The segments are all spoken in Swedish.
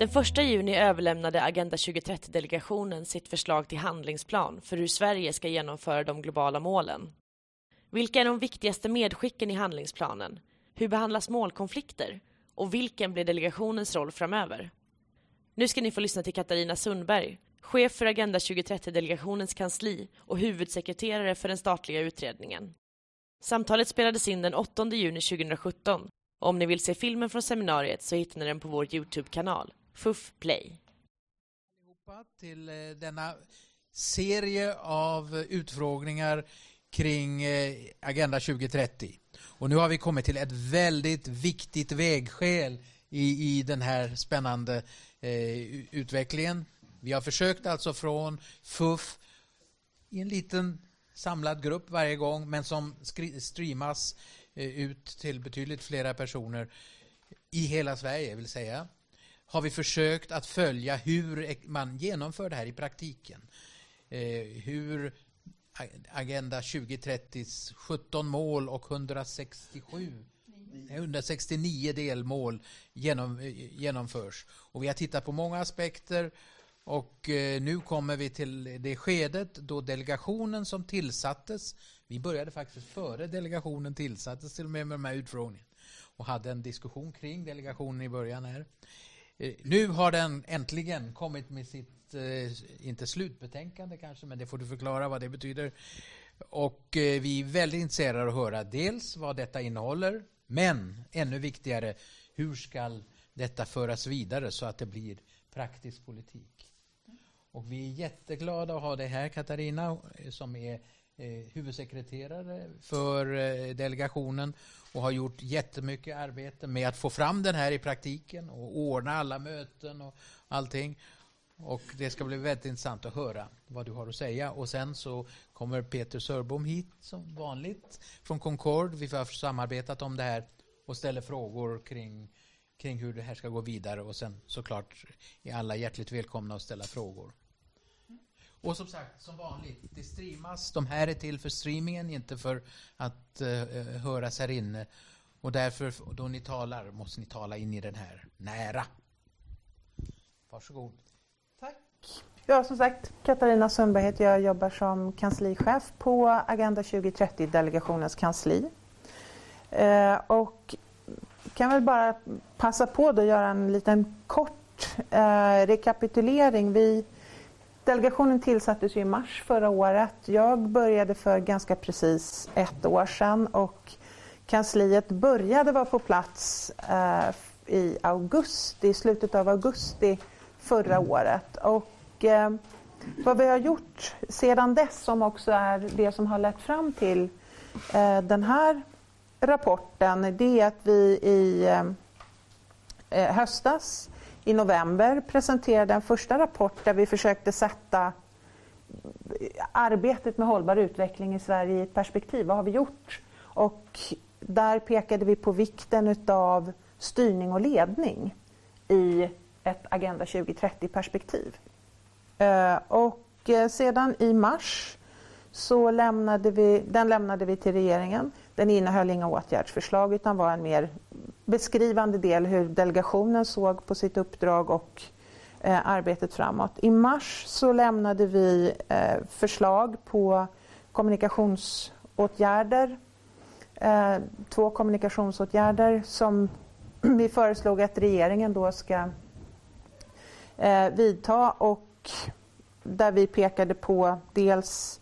Den 1 juni överlämnade Agenda 2030-delegationen sitt förslag till handlingsplan för hur Sverige ska genomföra de globala målen. Vilka är de viktigaste medskicken i handlingsplanen? Hur behandlas målkonflikter? Och vilken blir delegationens roll framöver? Nu ska ni få lyssna till Katarina Sundberg, chef för Agenda 2030-delegationens kansli och huvudsekreterare för den statliga utredningen. Samtalet spelades in den 8 juni 2017 och om ni vill se filmen från seminariet så hittar ni den på vår Youtube-kanal, FUF Play. Till eh, denna serie av utfrågningar kring eh, Agenda 2030. Och nu har vi kommit till ett väldigt viktigt vägskäl i, i den här spännande eh, utvecklingen. Vi har försökt alltså från FUF i en liten samlad grupp varje gång men som streamas eh, ut till betydligt flera personer i hela Sverige vill säga har vi försökt att följa hur man genomför det här i praktiken. Eh, hur Agenda 2030s 17 mål och 167 169 delmål genom, genomförs. Och vi har tittat på många aspekter och eh, nu kommer vi till det skedet då delegationen som tillsattes, vi började faktiskt före delegationen tillsattes till och med med de här utfrågningarna och hade en diskussion kring delegationen i början här. Eh, nu har den äntligen kommit med sitt, eh, inte slutbetänkande kanske, men det får du förklara vad det betyder. Och eh, vi är väldigt intresserade av att höra dels vad detta innehåller, men ännu viktigare, hur ska detta föras vidare så att det blir praktisk politik? Och vi är jätteglada att ha dig här Katarina som är Eh, huvudsekreterare för eh, delegationen och har gjort jättemycket arbete med att få fram den här i praktiken och ordna alla möten och allting. Och det ska bli väldigt intressant att höra vad du har att säga. Och sen så kommer Peter Sörbom hit som vanligt från Concord. Vi har samarbetat om det här och ställer frågor kring, kring hur det här ska gå vidare. Och sen såklart är alla hjärtligt välkomna att ställa frågor. Och som sagt, som vanligt, det streamas. De här är till för streamingen, inte för att eh, eh höras här inne. Och därför, då ni talar, måste ni tala in i den här nära. Varsågod. Tack. Ja, som sagt, Katarina Sundberg heter jag. jobbar som kanslichef på Agenda 2030-delegationens kansli. Eh, och kan väl bara passa på att göra en liten kort eh, rekapitulering. Vi Delegationen tillsattes i mars förra året. Jag började för ganska precis ett år sedan och kansliet började vara på plats eh, i augusti, i slutet av augusti förra året. Och, eh, vad vi har gjort sedan dess, som också är det som har lett fram till eh, den här rapporten, det är att vi i eh, eh, höstas i november presenterade en första rapport där vi försökte sätta arbetet med hållbar utveckling i Sverige i ett perspektiv. Vad har vi gjort? Och där pekade vi på vikten av styrning och ledning i ett Agenda 2030-perspektiv. Eh, och eh, sedan i mars så lämnade vi, den lämnade vi till regeringen. Den innehöll inga åtgärdsförslag utan var en mer beskrivande del hur delegationen såg på sitt uppdrag och eh, arbetet framåt. I mars så lämnade vi eh, förslag på kommunikationsåtgärder. Eh, två kommunikationsåtgärder som vi föreslog att regeringen då ska eh, vidta och där vi pekade på dels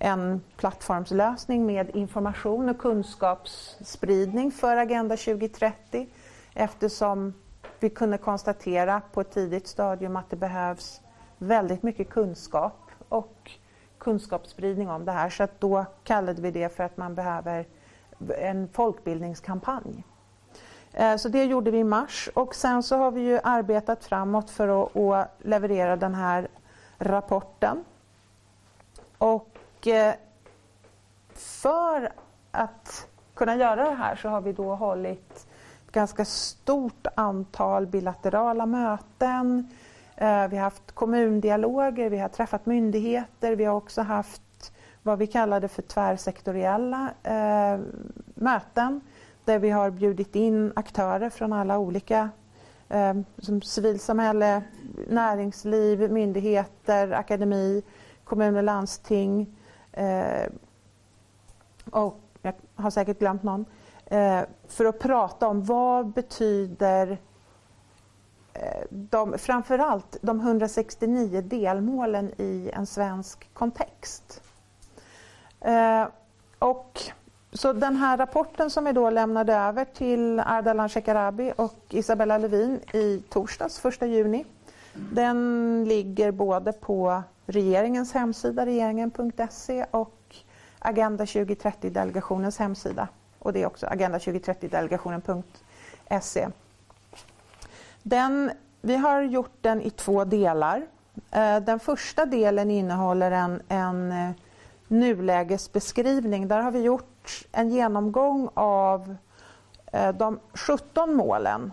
en plattformslösning med information och kunskapsspridning för Agenda 2030 eftersom vi kunde konstatera på ett tidigt stadium att det behövs väldigt mycket kunskap och kunskapsspridning om det här. Så att då kallade vi det för att man behöver en folkbildningskampanj. Eh, så det gjorde vi i mars och sen så har vi ju arbetat framåt för att, leverera den här rapporten. Och och för att kunna göra det här så har vi då hållit ett ganska stort antal bilaterala möten. Eh, vi har haft kommundialoger, vi har träffat myndigheter, vi har också haft vad vi kallade för tvärsektoriella eh, möten där vi har bjudit in aktörer från alla olika eh, som civilsamhälle, näringsliv, myndigheter, akademi, kommuner, landsting Eh, och jag har säkert glömt någon, eh, för att prata om vad betyder eh, de, framförallt de 169 delmålen i en svensk kontext. Eh, och så den här rapporten som vi då lämnade över till Ardalan Shekarabi och Isabella Lövin i torsdags, 1 juni, den ligger både på regeringens hemsida, regeringen.se och Agenda 2030-delegationens hemsida. Och det är också Agenda 2030-delegationen.se. Den, vi har gjort den i två delar. Eh, den första delen innehåller en, en eh, nulägesbeskrivning. Där har vi gjort en genomgång av eh, de 17 målen.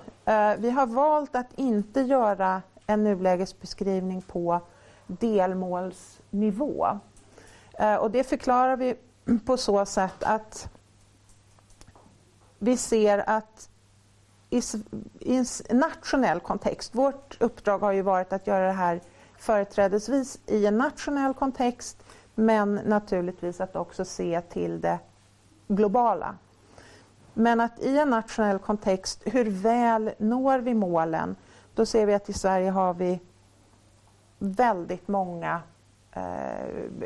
Vi har valt att inte göra en nulägesbeskrivning på delmålsnivå. Eh, och det förklarar vi på så sätt att vi ser att i, en nationell kontext, vårt uppdrag har ju varit att göra det här företrädesvis i en nationell kontext men naturligtvis att också se till det globala. Men att i en nationell kontext, hur väl når vi målen? Då ser vi att i Sverige har vi väldigt många... Eh,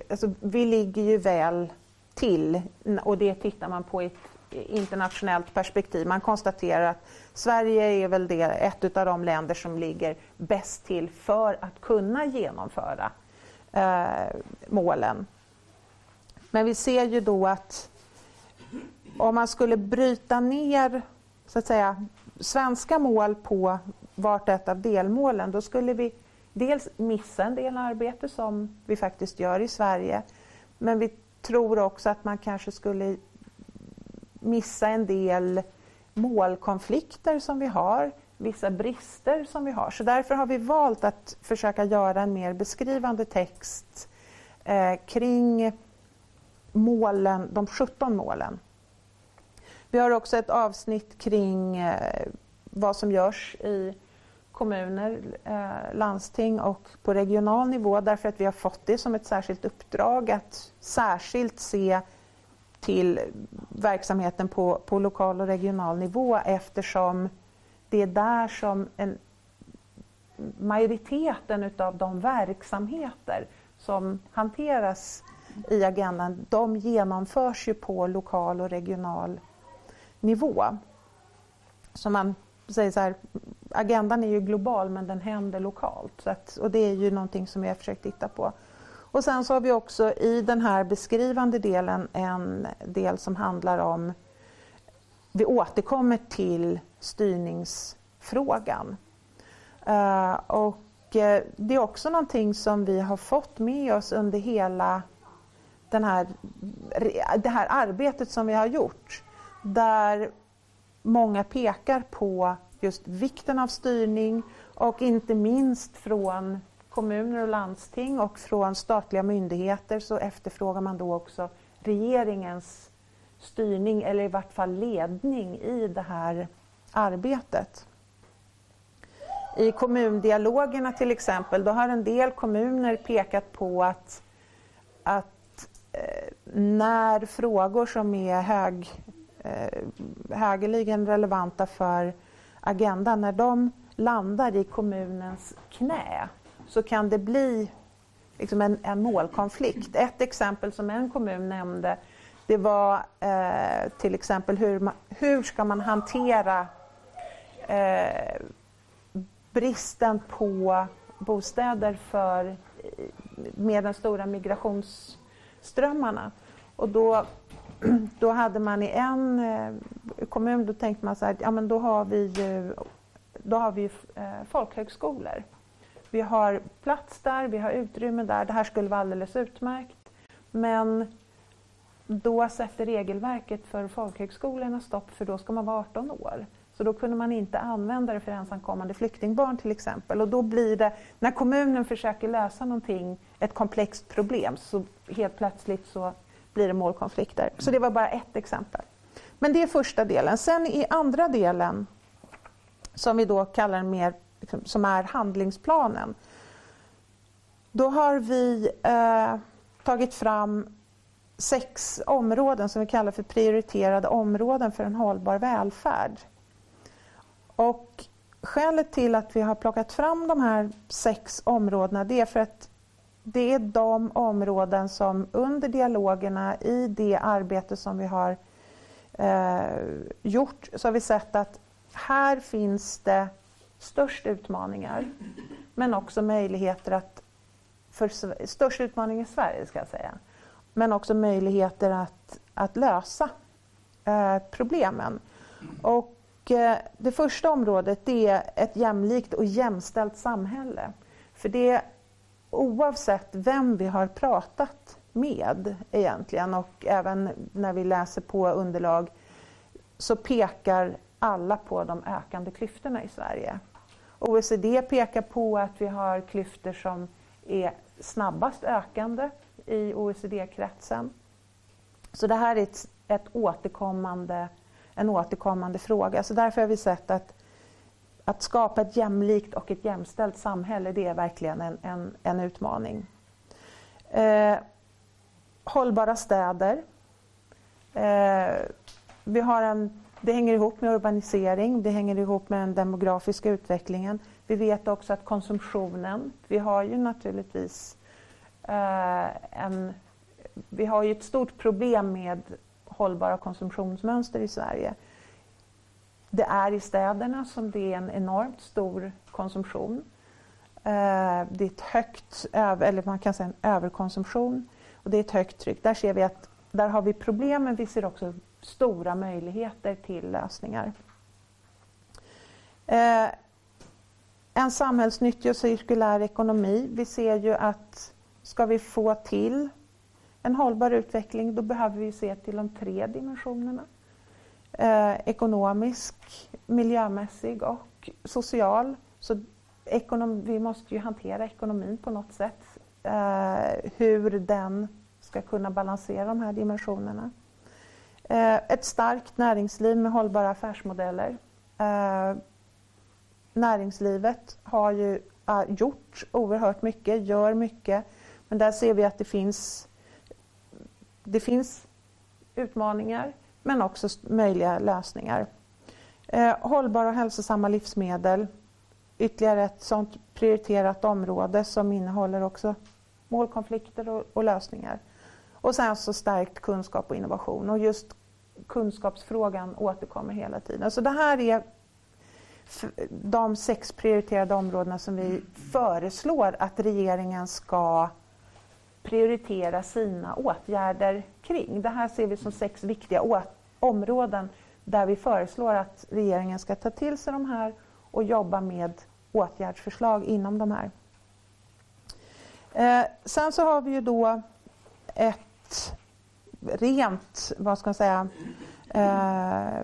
alltså vi ligger ju väl till och det tittar man på i ett internationellt perspektiv. Man konstaterar att Sverige är väl det, ett av de länder som ligger bäst till för att kunna genomföra eh, målen. Men vi ser ju då att om man skulle bryta ner så att säga, svenska mål på vart ett av delmålen då skulle vi dels missa en del arbete som vi faktiskt gör i Sverige men vi tror också att man kanske skulle missa en del målkonflikter som vi har, vissa brister som vi har. Så därför har vi valt att försöka göra en mer beskrivande text eh, kring målen, de 17 målen. Vi har också ett avsnitt kring eh, vad som görs i kommuner, eh, landsting och på regional nivå därför att vi har fått det som ett särskilt uppdrag att särskilt se till verksamheten på, på lokal och regional nivå eftersom det är där som en, majoriteten av de verksamheter som hanteras i agendan, de genomförs ju på lokal och regional nivå. Så man säger så här, agendan är ju global men den händer lokalt. Så att, och det är ju någonting som vi har försökt titta på. Och sen så har vi också i den här beskrivande delen en del som handlar om, vi återkommer till styrningsfrågan. Uh, och uh, det är också någonting som vi har fått med oss under hela den här, det här arbetet som vi har gjort. Där många pekar på just vikten av styrning och inte minst från kommuner och landsting och från statliga myndigheter så efterfrågar man då också regeringens styrning eller i vart fall ledning i det här arbetet. I kommundialogerna till exempel, då har en del kommuner pekat på att, att eh, när frågor som är hög, eh, högeligen relevanta för agendan, när de landar i kommunens knä så kan det bli liksom en, en målkonflikt. Ett exempel som en kommun nämnde det var eh, till exempel hur, man, hur ska man hantera eh, bristen på bostäder för, eh, med de stora migrationsströmmarna. Och då, då hade man i en eh, kommun, då tänkte man så här, ja men då har vi, då har vi eh, folkhögskolor. Vi har plats där, vi har utrymme där, det här skulle vara alldeles utmärkt. Men då sätter regelverket för folkhögskolorna stopp för då ska man vara 18 år. Så då kunde man inte använda det för ensamkommande flyktingbarn till exempel. Och då blir det, när kommunen försöker lösa någonting, ett komplext problem, så helt plötsligt så blir det målkonflikter. Så det var bara ett exempel. Men det är första delen. Sen i andra delen som vi då kallar mer, liksom, som är handlingsplanen. Då har vi eh, tagit fram sex områden som vi kallar för prioriterade områden för en hållbar välfärd. Och skälet till att vi har plockat fram de här sex områdena det är för att det är de områden som under dialogerna i det arbete som vi har eh, gjort så har vi sett att här finns det störst utmaningar men också möjligheter att för störst utmaning i Sverige ska jag säga men också möjligheter att, att lösa eh, problemen. Och, eh, det första området är ett jämlikt och jämställt samhälle. För det oavsett vem vi har pratat med egentligen och även när vi läser på underlag så pekar alla på de ökande klyftorna i Sverige. OECD pekar på att vi har klyftor som är snabbast ökande i OECD-kretsen. Så det här är ett, ett återkommande, en återkommande fråga. Så därför har vi sett att, att skapa ett jämlikt och ett jämställt samhälle, det är verkligen en, en, en utmaning. Eh, hållbara städer. Eh, vi har en, det hänger ihop med urbanisering, det hänger ihop med den demografiska utvecklingen. Vi vet också att konsumtionen, vi har ju naturligtvis Eh, en, vi har ju ett stort problem med hållbara konsumtionsmönster i Sverige. Det är i städerna som det är en enormt stor konsumtion. Eh, det är ett högt, eller man kan säga en överkonsumtion och det är ett högt tryck. Där ser vi att där har vi problem men vi ser också stora möjligheter till lösningar. Eh, en samhällsnyttig och cirkulär ekonomi. Vi ser ju att Ska vi få till en hållbar utveckling då behöver vi se till de tre dimensionerna. Eh, ekonomisk, miljömässig och social. Så ekonom, vi måste ju hantera ekonomin på något sätt. Eh, hur den ska kunna balansera de här dimensionerna. Eh, ett starkt näringsliv med hållbara affärsmodeller. Eh, näringslivet har ju eh, gjort oerhört mycket, gör mycket men där ser vi att det finns, det finns utmaningar men också möjliga lösningar. Eh, hållbara och hälsosamma livsmedel, ytterligare ett sådant prioriterat område som innehåller också målkonflikter och, och lösningar. Och sen så stärkt kunskap och innovation och just kunskapsfrågan återkommer hela tiden. Så det här är de sex prioriterade områdena som vi föreslår att regeringen ska prioritera sina åtgärder kring. Det här ser vi som sex viktiga områden där vi föreslår att regeringen ska ta till sig de här och jobba med åtgärdsförslag inom de här. Eh, sen så har vi ju då ett rent, vad ska man säga, eh,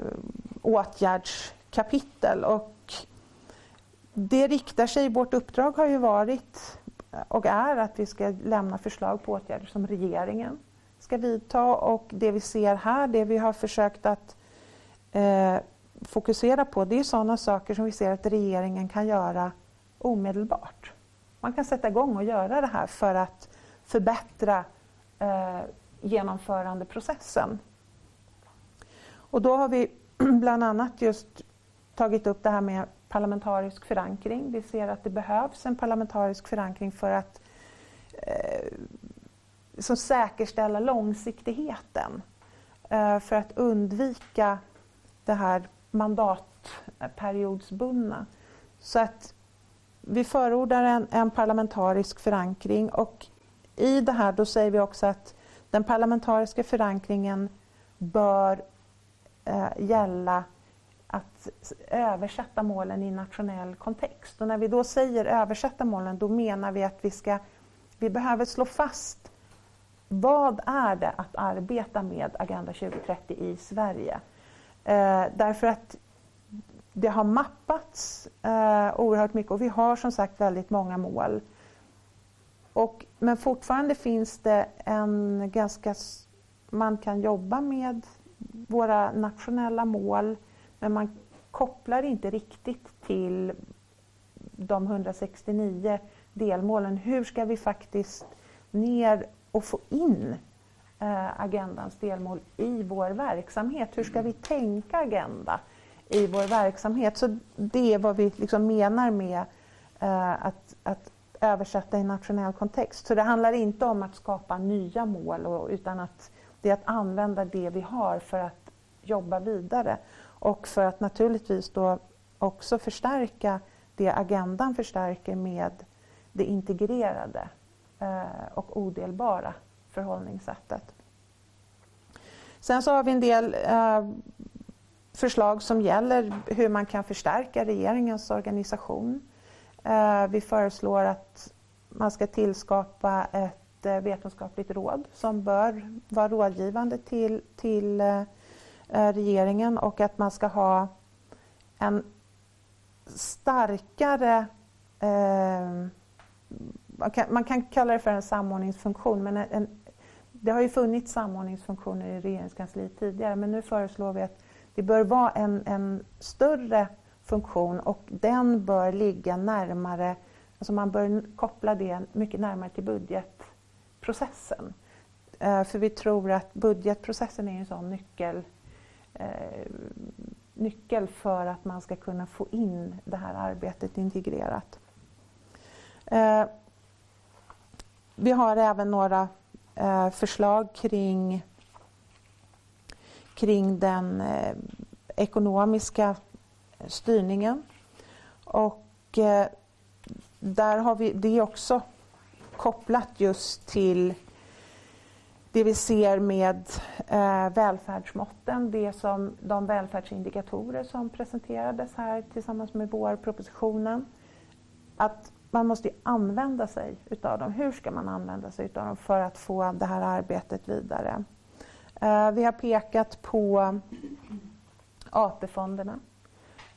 åtgärdskapitel och det riktar sig, vårt uppdrag har ju varit och är att vi ska lämna förslag på åtgärder som regeringen ska vidta och det vi ser här, det vi har försökt att eh, fokusera på, det är sådana saker som vi ser att regeringen kan göra omedelbart. Man kan sätta igång och göra det här för att förbättra eh, genomförandeprocessen. Och då har vi bland annat just tagit upp det här med parlamentarisk förankring. Vi ser att det behövs en parlamentarisk förankring för att eh, som säkerställa långsiktigheten. Eh, för att undvika det här mandatperiodsbundna. Så att vi förordar en, en, parlamentarisk förankring och i det här då säger vi också att den parlamentariska förankringen bör eh, gälla att översätta målen i nationell kontext. Och när vi då säger översätta målen, då menar vi att vi, ska, vi behöver slå fast vad är det att arbeta med Agenda 2030 i Sverige? Eh, därför att det har mappats eh, oerhört mycket och vi har som sagt väldigt många mål. Och, men fortfarande finns det en ganska... Man kan jobba med våra nationella mål men man kopplar inte riktigt till de 169 delmålen. Hur ska vi faktiskt ner och få in eh, agendans delmål i vår verksamhet? Hur ska vi tänka agenda i vår verksamhet? Så det är vad vi liksom menar med eh, att, att översätta i nationell kontext. Så det handlar inte om att skapa nya mål och, utan att det är att använda det vi har för att jobba vidare och för att naturligtvis då också förstärka det agendan förstärker med det integrerade Eh, och odelbara förhållningssättet. Sen så har vi en del eh, förslag som gäller hur man kan förstärka regeringens organisation. Eh, vi föreslår att man ska tillskapa ett eh, vetenskapligt råd som bör vara rådgivande till, till eh, eh regeringen och att man ska ha en starkare eh, man kan, man kan, kalla det för en samordningsfunktion men en, det har ju funnits samordningsfunktioner i regeringskansliet tidigare men nu föreslår vi att det bör vara en, en större funktion och den bör ligga närmare, alltså man bör koppla det mycket närmare till budgetprocessen. Eh, för vi tror att budgetprocessen är en sån nyckel, eh, nyckel för att man ska kunna få in det här arbetet integrerat. Eh, vi har även några eh, förslag kring, kring den eh, ekonomiska styrningen. Och eh, där har vi, det är också kopplat just till det vi ser med eh, välfärdsmåtten, det som, de välfärdsindikatorer som presenterades här tillsammans med vårpropositionen. Att man måste använda sig utav dem. Hur ska man använda sig utav dem för att få det här arbetet vidare? Eh, vi har pekat på AP-fonderna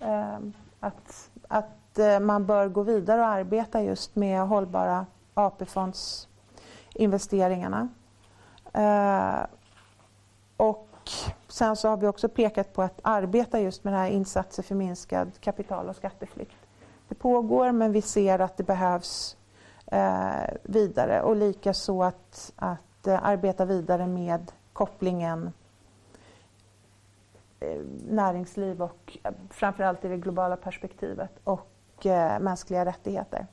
eh, att, att eh, man bör gå vidare och arbeta just med hållbara AP-fondsinvesteringarna. Och sen så har vi också pekat på att arbeta just med det här insatser för minskad kapital och skatteflykt. Det pågår men vi ser att det behövs eh, vidare och likaså att, att eh, arbeta vidare med kopplingen Eh, näringsliv och eh, framförallt i det globala perspektivet och eh, mänskliga rättigheter.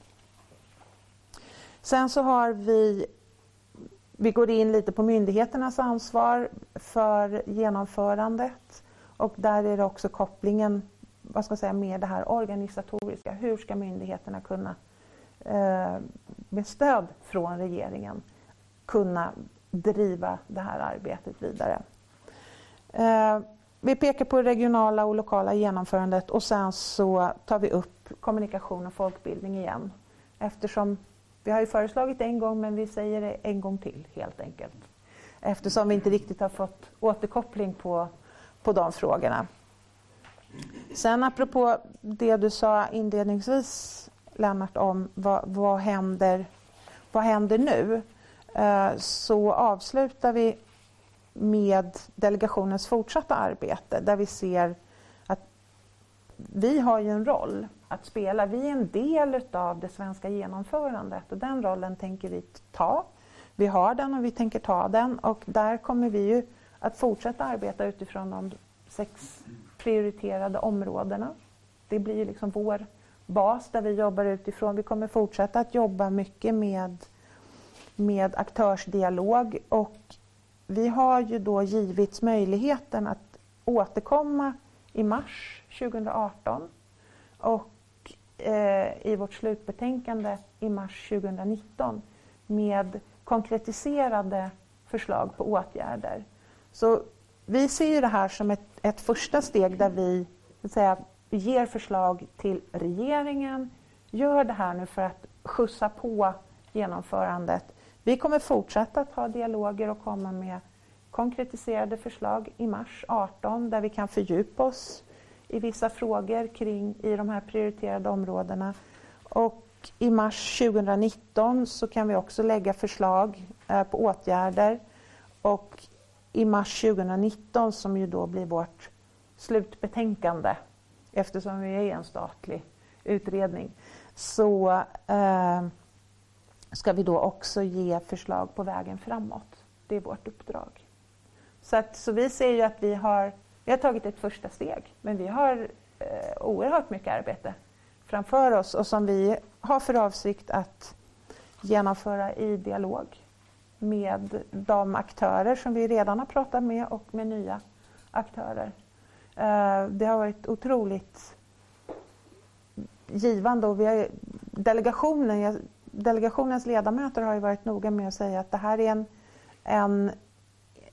Sen så har vi, vi går in lite på myndigheternas ansvar för genomförandet och där är det också kopplingen vad ska jag säga, med det här organisatoriska. Hur ska myndigheterna kunna eh, med stöd från regeringen kunna driva det här arbetet vidare. Eh, vi pekar på det regionala och lokala genomförandet och sen så tar vi upp kommunikation och folkbildning igen. Eftersom vi har ju föreslagit en gång men vi säger det en gång till helt enkelt. Eftersom vi inte riktigt har fått återkoppling på, på de frågorna. Sen apropå det du sa inledningsvis Lennart om vad, vad, händer, vad händer nu? Eh, så avslutar vi med delegationens fortsatta arbete där vi ser att vi har ju en roll att spela. Vi är en del av det svenska genomförandet och den rollen tänker vi ta. Vi har den och vi tänker ta den och där kommer vi ju att fortsätta arbeta utifrån de sex prioriterade områdena. Det blir liksom vår bas där vi jobbar utifrån. Vi kommer fortsätta att jobba mycket med, med aktörsdialog och vi har ju då givits möjligheten att återkomma i mars 2018 och eh, i vårt slutbetänkande i mars 2019 med konkretiserade förslag på åtgärder. Så vi ser ju det här som ett, ett första steg där vi så att säga, ger förslag till regeringen. Gör det här nu för att skjutsa på genomförandet vi kommer fortsätta att ha dialoger och komma med konkretiserade förslag i mars 18 där vi kan fördjupa oss i vissa frågor kring i de här prioriterade områdena. Och i mars 2019 så kan vi också lägga förslag eh, på åtgärder och i mars 2019 som ju då blir vårt slutbetänkande eftersom vi är en statlig utredning, så eh, ska vi då också ge förslag på vägen framåt. Det är vårt uppdrag. Så, att, så vi ser ju att vi har, vi har tagit ett första steg, men vi har eh, oerhört mycket arbete framför oss och som vi har för avsikt att genomföra i dialog med de aktörer som vi redan har pratat med och med nya aktörer. Eh, det har varit otroligt givande och vi har, delegationen, delegationens ledamöter har ju varit noga med att säga att det här är en, en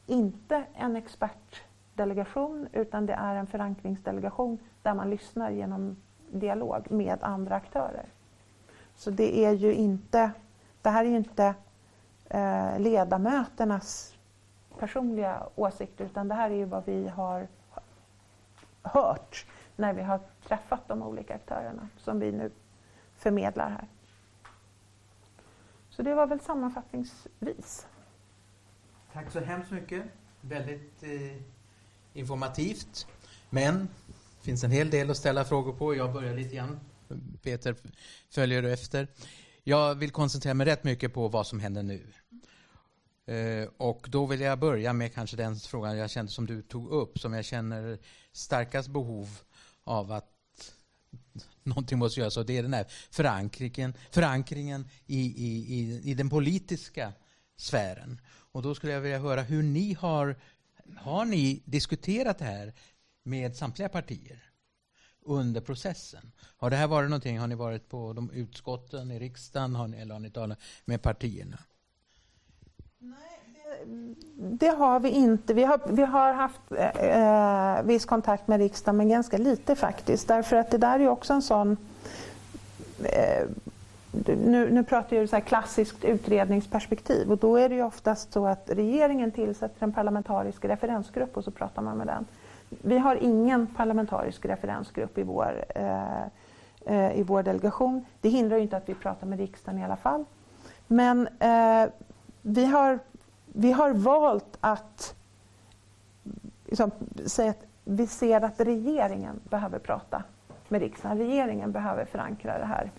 inte en expertdelegation utan det är en förankringsdelegation där man lyssnar genom dialog med andra aktörer. Så det är ju inte, det här är ju inte eh, ledamöternas personliga åsikter utan det här är ju vad vi har hört när vi har träffat de olika aktörerna som vi nu förmedlar här. Så det var väl sammanfattningsvis. Tack så hemskt mycket. Väldigt eh, informativt. Men det finns en hel del att ställa frågor på. Jag börjar lite grann. Peter följer efter. Jag vill koncentrera mig rätt mycket på vad som händer nu. Eh, och då vill jag börja med kanske den frågan jag kände som du tog upp, som jag känner starkast behov av att någonting måste göras och det är den här förankringen, förankringen i, i, i, i den politiska sfären. Och då skulle jag vilja höra hur ni har, har ni diskuterat det här med samtliga partier under processen? Har det här varit någonting, har ni varit på de utskotten i riksdagen har ni, eller har ni talat med partierna? Nej, det har vi inte. Vi har, vi har haft eh, viss kontakt med riksdagen, men ganska lite faktiskt. Därför att det där är också en sån... Eh, nu, nu pratar jag så här klassiskt utredningsperspektiv och då är det ju oftast så att regeringen tillsätter en parlamentarisk referensgrupp och så pratar man med den. Vi har ingen parlamentarisk referensgrupp i vår, eh, eh, i vår delegation. Det hindrar ju inte att vi pratar med riksdagen i alla fall. Men eh, vi har vi har valt att liksom, säga att vi ser att regeringen behöver prata med riksdagen. Regeringen behöver förankra det här.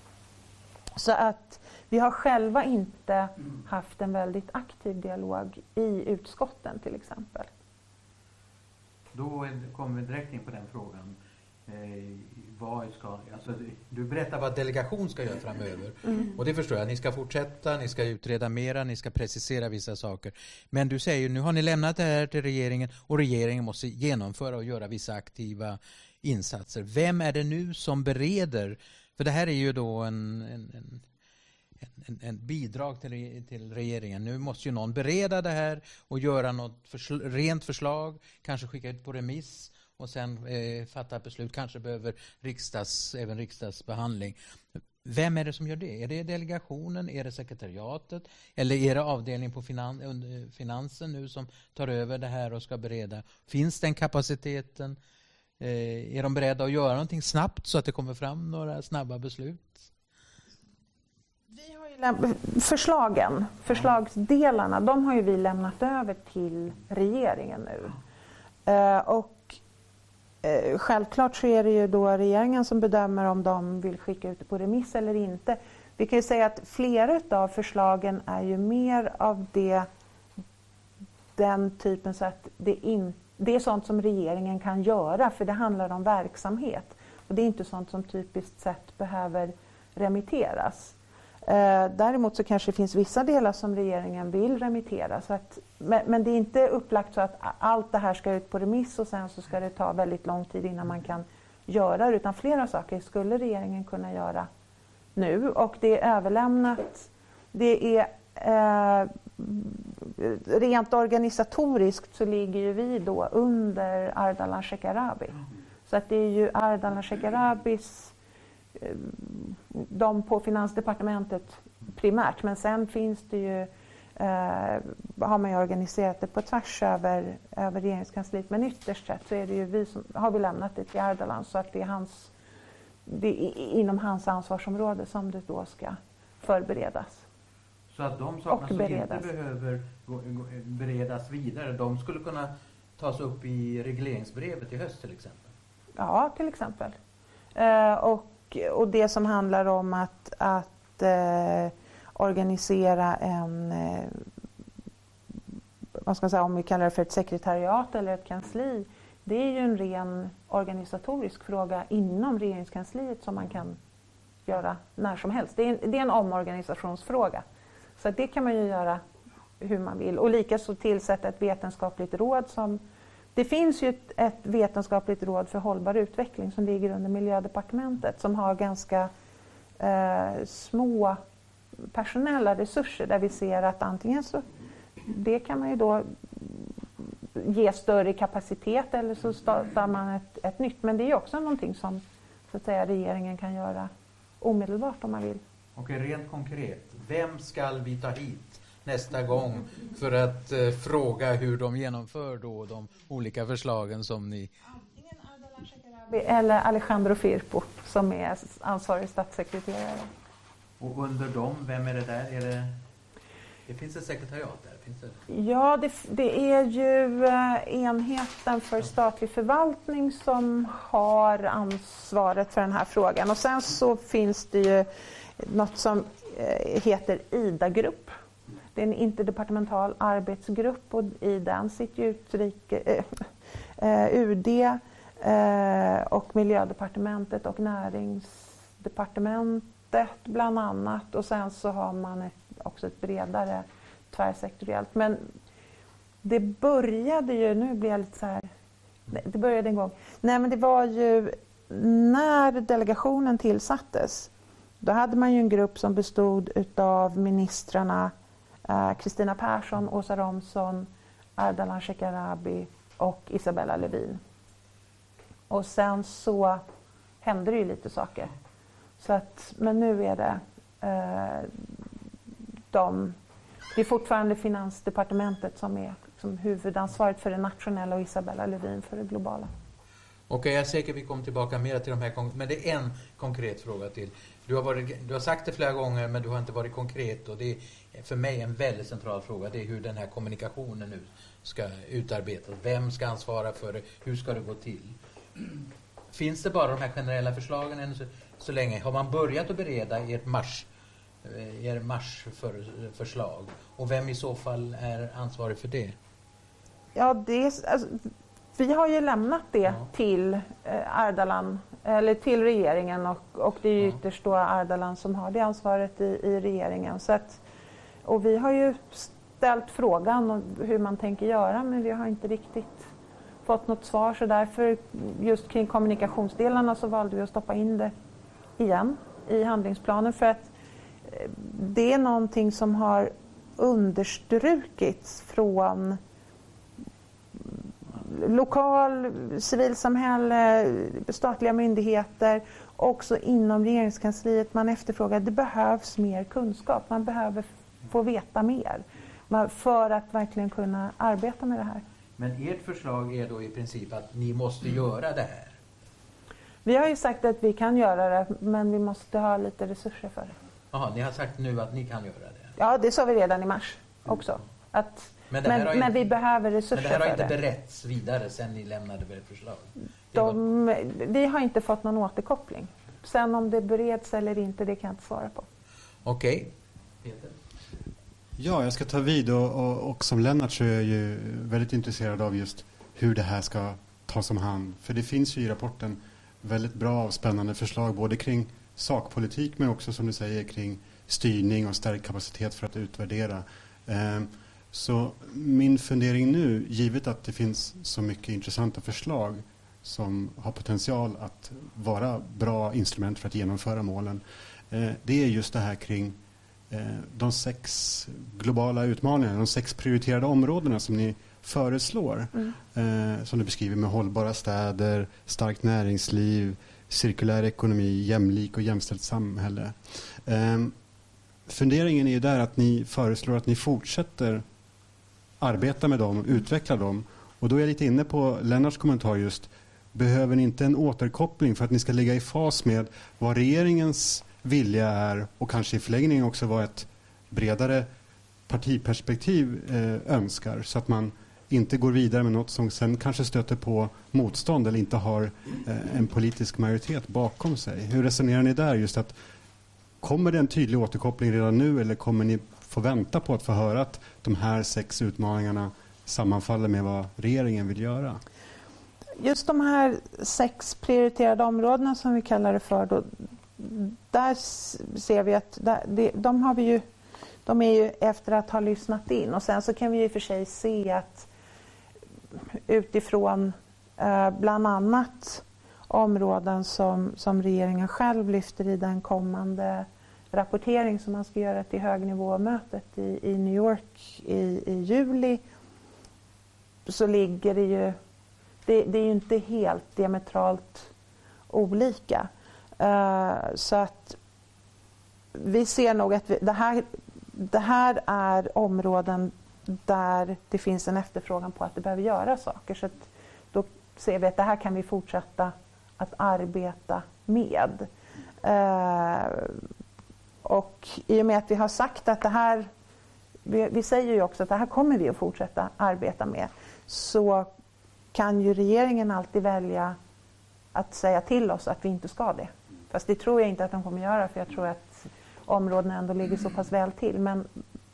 Så att vi har själva inte haft en väldigt aktiv dialog i utskotten till exempel. Då kommer vi direkt in på den frågan. Eh, vad ska, alltså, du berättar vad delegation ska göra framöver. Mm. Och det förstår jag. Ni ska fortsätta, ni ska utreda mera, ni ska precisera vissa saker. Men du säger nu har ni lämnat det här till regeringen och regeringen måste genomföra och göra vissa aktiva insatser. Vem är det nu som bereder? För det här är ju då en, en, en en, en, bidrag till, till regeringen. Nu måste ju någon bereda det här och göra något försl rent förslag, kanske skicka ut på remiss och sen eh, fatta beslut. Kanske behöver riksdags, även riksdagsbehandling. Vem är det som gör det? Är det delegationen? Är det sekretariatet? Eller är det avdelningen på finan finansen nu som tar över det här och ska bereda? Finns den kapaciteten? Eh, är de beredda att göra någonting snabbt så att det kommer fram några snabba beslut? Vi har förslagen, förslagsdelarna, de har ju vi lämnat över till regeringen nu. Eh, och Eh, självklart så är det ju då regeringen som bedömer om de vill skicka ut det på remiss eller inte. Vi kan ju säga att flera av förslagen är ju mer av det, den typen så att det, in, det är sånt som regeringen kan göra för det handlar om verksamhet. Och det är inte sånt som typiskt sett behöver remitteras. Eh, däremot så kanske det finns vissa delar som regeringen vill remittera. Så att, men, det är inte upplagt så att allt det här ska ut på remiss och sen så ska det ta väldigt lång tid innan man kan göra det. Utan flera saker skulle regeringen kunna göra nu och det är överlämnat. Det är eh, rent organisatoriskt så ligger ju vi då under Ardalan Shekarabi. Så att det är ju Ardalan Shekarabis de på Finansdepartementet primärt. Men sen finns det ju, eh, har man ju organiserat det på tvärs över, över regeringskansliet. Men ytterst sett så är det ju vi som, har vi lämnat det till Ardalan så att det är, hans, det är inom hans ansvarsområde som det då ska förberedas. Så att de sakerna som inte behöver beredas vidare, de skulle kunna tas upp i regleringsbrevet i höst till exempel? Ja, till exempel. Eh, och, och det som handlar om att, att eh, organisera en, eh, vad ska man säga, om vi kallar det för ett sekretariat eller ett kansli, det är ju en ren organisatorisk fråga inom regeringskansliet som man kan göra när som helst. Det är en, det är en omorganisationsfråga. Så det kan man ju göra hur man vill. Och likaså tillsätta ett vetenskapligt råd som det finns ju ett, ett, vetenskapligt råd för hållbar utveckling som ligger under Miljödepartementet som har ganska eh, små personella resurser där vi ser att antingen så det kan man ju då ge större kapacitet eller så startar man ett, ett nytt. Men det är också någonting som så att säga, regeringen kan göra omedelbart om man vill. Okej, rent konkret. Vem ska vi ta hit nästa gång för att eh, fråga hur de genomför då de olika förslagen som ni... Antingen Ardalan Shekarabi eller Alejandro Firpo som är ansvarig statssekreterare. Och under dem, vem är det där? Är det... Det finns ett sekretariat där? Finns det? Ja, det, det, är ju eh, enheten för statlig förvaltning som har ansvaret för den här frågan. Och sen så finns det ju något som eh, heter IDA-grupp. Det är en interdepartemental arbetsgrupp och i den sitter utrike, eh, eh UD eh, och Miljödepartementet och Näringsdepartementet bland annat. Och sen så har man ett, också ett bredare tvärsektoriellt. Men det började ju, nu blir jag lite så här, det började en gång. Nej men det var ju när delegationen tillsattes, då hade man ju en grupp som bestod utav ministrarna Eh, Kristina eh, Persson, Åsa Romson, Ardalan Shekarabi och Isabella Lövin. Och sen så hände det ju lite saker. Så att, men nu är det eh, de det är fortfarande Finansdepartementet som är liksom huvudansvaret för det nationella och Isabella Lövin för det globala. Okej, okay, jag är säker vi kommer tillbaka mer till de här men det är en konkret fråga till. Du har, varit, du har sagt det flera gånger men du har inte varit konkret och det är för mig en väldigt central fråga. Det är hur den här kommunikationen nu ska utarbetas. Vem ska ansvara för det? Hur ska det gå till? Finns det bara de här generella förslagen än så, så länge? Har man börjat att bereda ert mars Eh, er marsförslag? Och vem i så fall är ansvarig för det? Ja, det alltså, vi har ju lämnat det ja. till eh, Ardalan, eller till regeringen och, och det är ju ja. ytterst då Ardalan som har det ansvaret i, i regeringen. Så att, och vi har ju ställt frågan om hur man tänker göra men vi har inte riktigt fått något svar. Så därför just kring kommunikationsdelarna så valde vi att stoppa in det igen i handlingsplanen. För att eh, det är någonting som har understrukits från lokal, civilsamhälle, statliga myndigheter, också inom regeringskansliet. Man efterfrågar, det behövs mer kunskap, man behöver få veta mer för att verkligen kunna arbeta med det här. Men ert förslag är då i princip att ni måste göra det här? Vi har ju sagt att vi kan göra det, men vi måste ha lite resurser för det. Jaha, ni har sagt nu att ni kan göra det? Ja, det sa vi redan i mars också. Att, men, men, men inte, vi behöver resurser för det. Men det här har inte berättats vidare sen ni lämnade ert förslag? De, vi har inte fått någon återkoppling. Sen om det bereds eller inte, det kan jag inte svara på. Okej. Okay. Ja, jag ska ta vid och, och, och, som Lennart så är jag ju väldigt intresserad av just hur det här ska tas om hand. För det finns ju i rapporten väldigt bra och spännande förslag både kring sakpolitik men också som du säger kring styrning och stärkt kapacitet för att utvärdera. Ehm, så min fundering nu, givet att det finns så mycket intressanta förslag som har potential att vara bra instrument för att genomföra målen, eh, det är just det här kring de sex globala utmaningarna, de sex prioriterade områdena som ni föreslår. Mm. Eh, som du beskriver med hållbara städer, starkt näringsliv, cirkulär ekonomi, jämlik och jämställt samhälle. Um, funderingen är ju där att ni föreslår att ni fortsätter arbeta med dem, utveckla dem. Och då är jag lite inne på Lennarts kommentar just, behöver ni inte en återkoppling för att ni ska ligga i fas med vad regeringens vilja är och kanske i förlängningen också vad ett bredare partiperspektiv eh, önskar så att man inte går vidare med något som sen kanske stöter på motstånd eller inte har eh, en politisk majoritet bakom sig. Hur resonerar ni där? Just att Kommer det en tydlig återkoppling redan nu eller kommer ni få vänta på att få höra att de här sex utmaningarna sammanfaller med vad regeringen vill göra? Just de här sex prioriterade områdena som vi kallar det för, då, där ser vi att där, de har vi ju de är ju efter att ha lyssnat in och sen så kan vi i och för sig se att utifrån eh, bland annat områden som, som regeringen själv lyfter i den kommande rapportering som man ska göra till högnivåmötet i, i New York i, i juli så ligger det ju det, det är ju inte helt diametralt olika. Eh, så att vi ser nog att vi, det, här, det här är områden där det finns en efterfrågan på att det behöver göras saker. Så då ser vi att det här kan vi fortsätta att arbeta med. Eh, och i och med att vi har sagt att det här, vi, vi, säger ju också att det här kommer vi att fortsätta arbeta med, så kan ju regeringen alltid välja att säga till oss att vi inte ska det. Fast det tror jag inte att de kommer göra för jag tror att områdena ändå ligger så pass väl till. Men,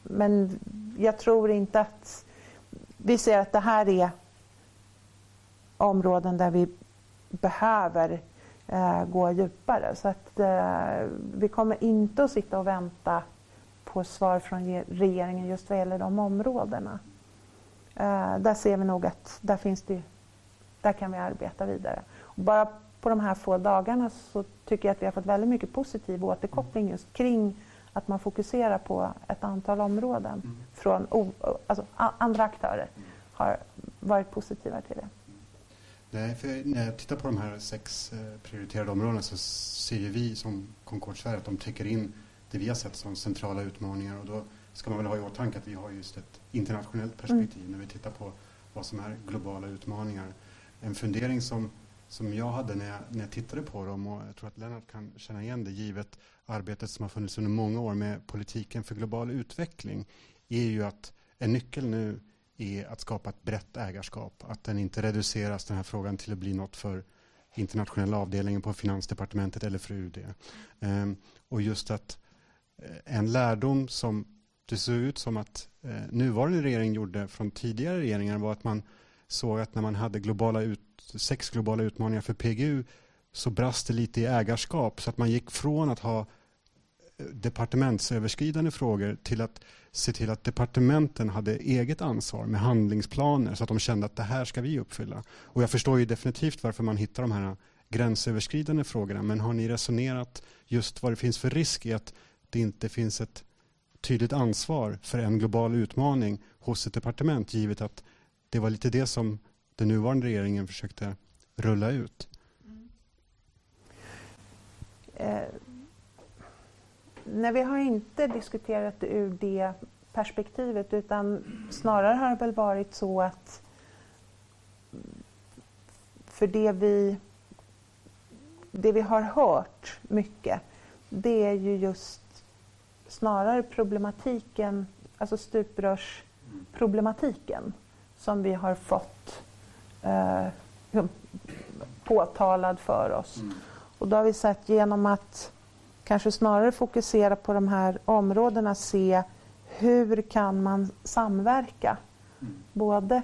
men jag tror inte att... Vi ser att det här är områden där vi behöver eh, gå djupare. Så att eh, vi kommer inte att sitta och vänta på svar från regeringen just vad gäller de områdena. Eh, där ser vi nog att där finns det, där kan vi arbeta vidare. Och bara på de här få dagarna så tycker jag att vi har fått väldigt mycket positiv återkoppling just kring att man fokuserar på ett antal områden mm. från alltså, andra aktörer har varit positiva till det. Nej, för när jag tittar på de här sex eh, prioriterade områdena så ser vi som Concord Sverige att de täcker in det vi har sett som centrala utmaningar och då ska man väl ha i åtanke att vi har just ett internationellt perspektiv mm. när vi tittar på vad som är globala utmaningar. En fundering som, som jag hade när jag, när jag tittade på dem och jag tror att Lennart kan känna igen det givet arbetet som har funnits under många år med politiken för global utveckling är ju att en nyckel nu är att skapa ett brett ägarskap. Att den inte reduceras, den här frågan, till att bli något för internationella avdelningen på Finansdepartementet eller för UD. Ehm, och just att eh, en lärdom som det såg ut som att eh, nuvarande regering gjorde från tidigare regeringar var att man såg att när man hade globala ut, sex globala utmaningar för PGU så brast det lite i ägarskap så att man gick från att ha eh, departementsöverskridande frågor till att se till att departementen hade eget ansvar med handlingsplaner så att de kände att det här ska vi uppfylla. Och jag förstår ju definitivt varför man hittar de här gränsöverskridande frågorna men har ni resonerat just vad det finns för risk i att det inte finns ett tydligt ansvar för en global utmaning hos ett departement givet att det var lite det som den nuvarande regeringen försökte rulla ut? Mm. Eh Nej, vi har inte diskuterat det ur det perspektivet utan snarare har det väl varit så att för det vi, det vi har hört mycket det är ju just snarare problematiken, alltså stuprörsproblematiken som vi har fått eh, påtalad för oss. Mm. Och då har vi sett genom att kanske snarare fokusera på de här områdena, se hur kan man samverka? Mm. Både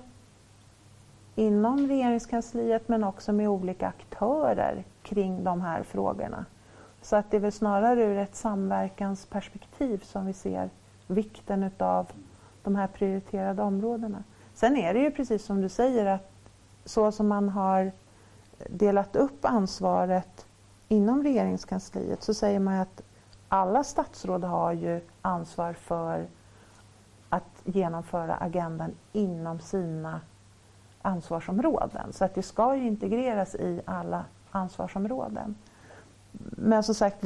inom regeringskansliet men också med olika aktörer kring de här frågorna. Så att det är väl snarare ur ett samverkansperspektiv som vi ser vikten utav de här prioriterade områdena. Sen är det ju precis som du säger att så som man har delat upp ansvaret inom regeringskansliet så säger man att alla statsråd har ju ansvar för att genomföra agendan inom sina ansvarsområden. Så att det ska ju integreras i alla ansvarsområden. Men som sagt,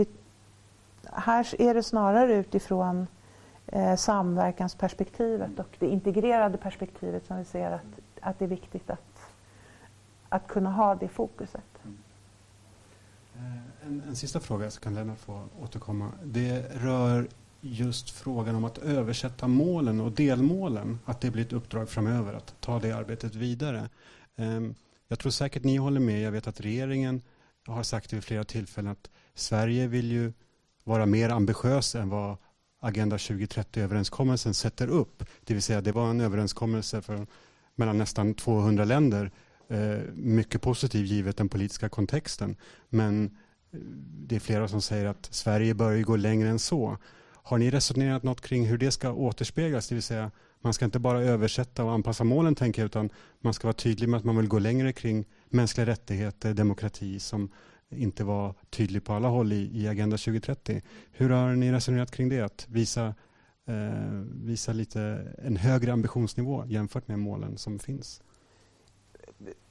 här är det snarare utifrån eh, samverkansperspektivet och det integrerade perspektivet som vi ser att, att det är viktigt att, att kunna ha det fokuset. Mm. Eh, en, en, sista fråga så kan Lennart få återkomma. Det rör just frågan om att översätta målen och delmålen, att det blir ett uppdrag framöver att ta det arbetet vidare. Ehm, jag tror säkert ni håller med. Jag vet att regeringen har sagt vid flera tillfällen att Sverige vill ju vara mer ambitiös än vad Agenda 2030-överenskommelsen sätter upp. Det vill säga det var en överenskommelse för, mellan nästan 200 länder. Eh, mycket positiv givet den politiska kontexten. Men eh, det är flera som säger att Sverige bör gå längre än så. Har ni resonerat något kring hur det ska återspeglas? Det vill säga man ska inte bara översätta och anpassa målen tänker jag, utan man ska vara tydlig med att man vill gå längre kring mänskliga rättigheter, demokrati som inte var tydlig på alla håll i, i Agenda 2030. Hur har ni resonerat kring det? Att visa, eh, visa lite en högre ambitionsnivå jämfört med målen som finns?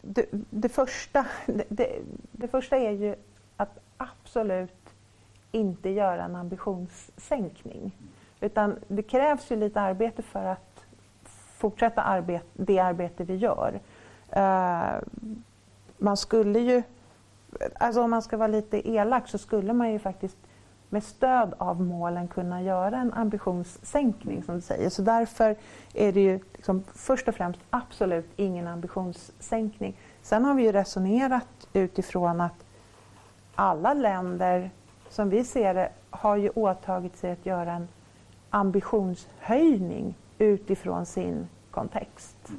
Det, det första, det, det första är ju att absolut inte göra en ambitionssänkning. Utan det krävs ju lite arbete för att fortsätta arbet, det arbete vi gör. Uh, man skulle ju, alltså om man ska vara lite elak så skulle man ju faktiskt med stöd av målen kunna göra en ambitionssänkning som du säger. Så därför är det ju liksom först och främst absolut ingen ambitionssänkning. Sen har vi ju resonerat utifrån att alla länder som vi ser det har ju åtagit sig att göra en ambitionshöjning utifrån sin kontext.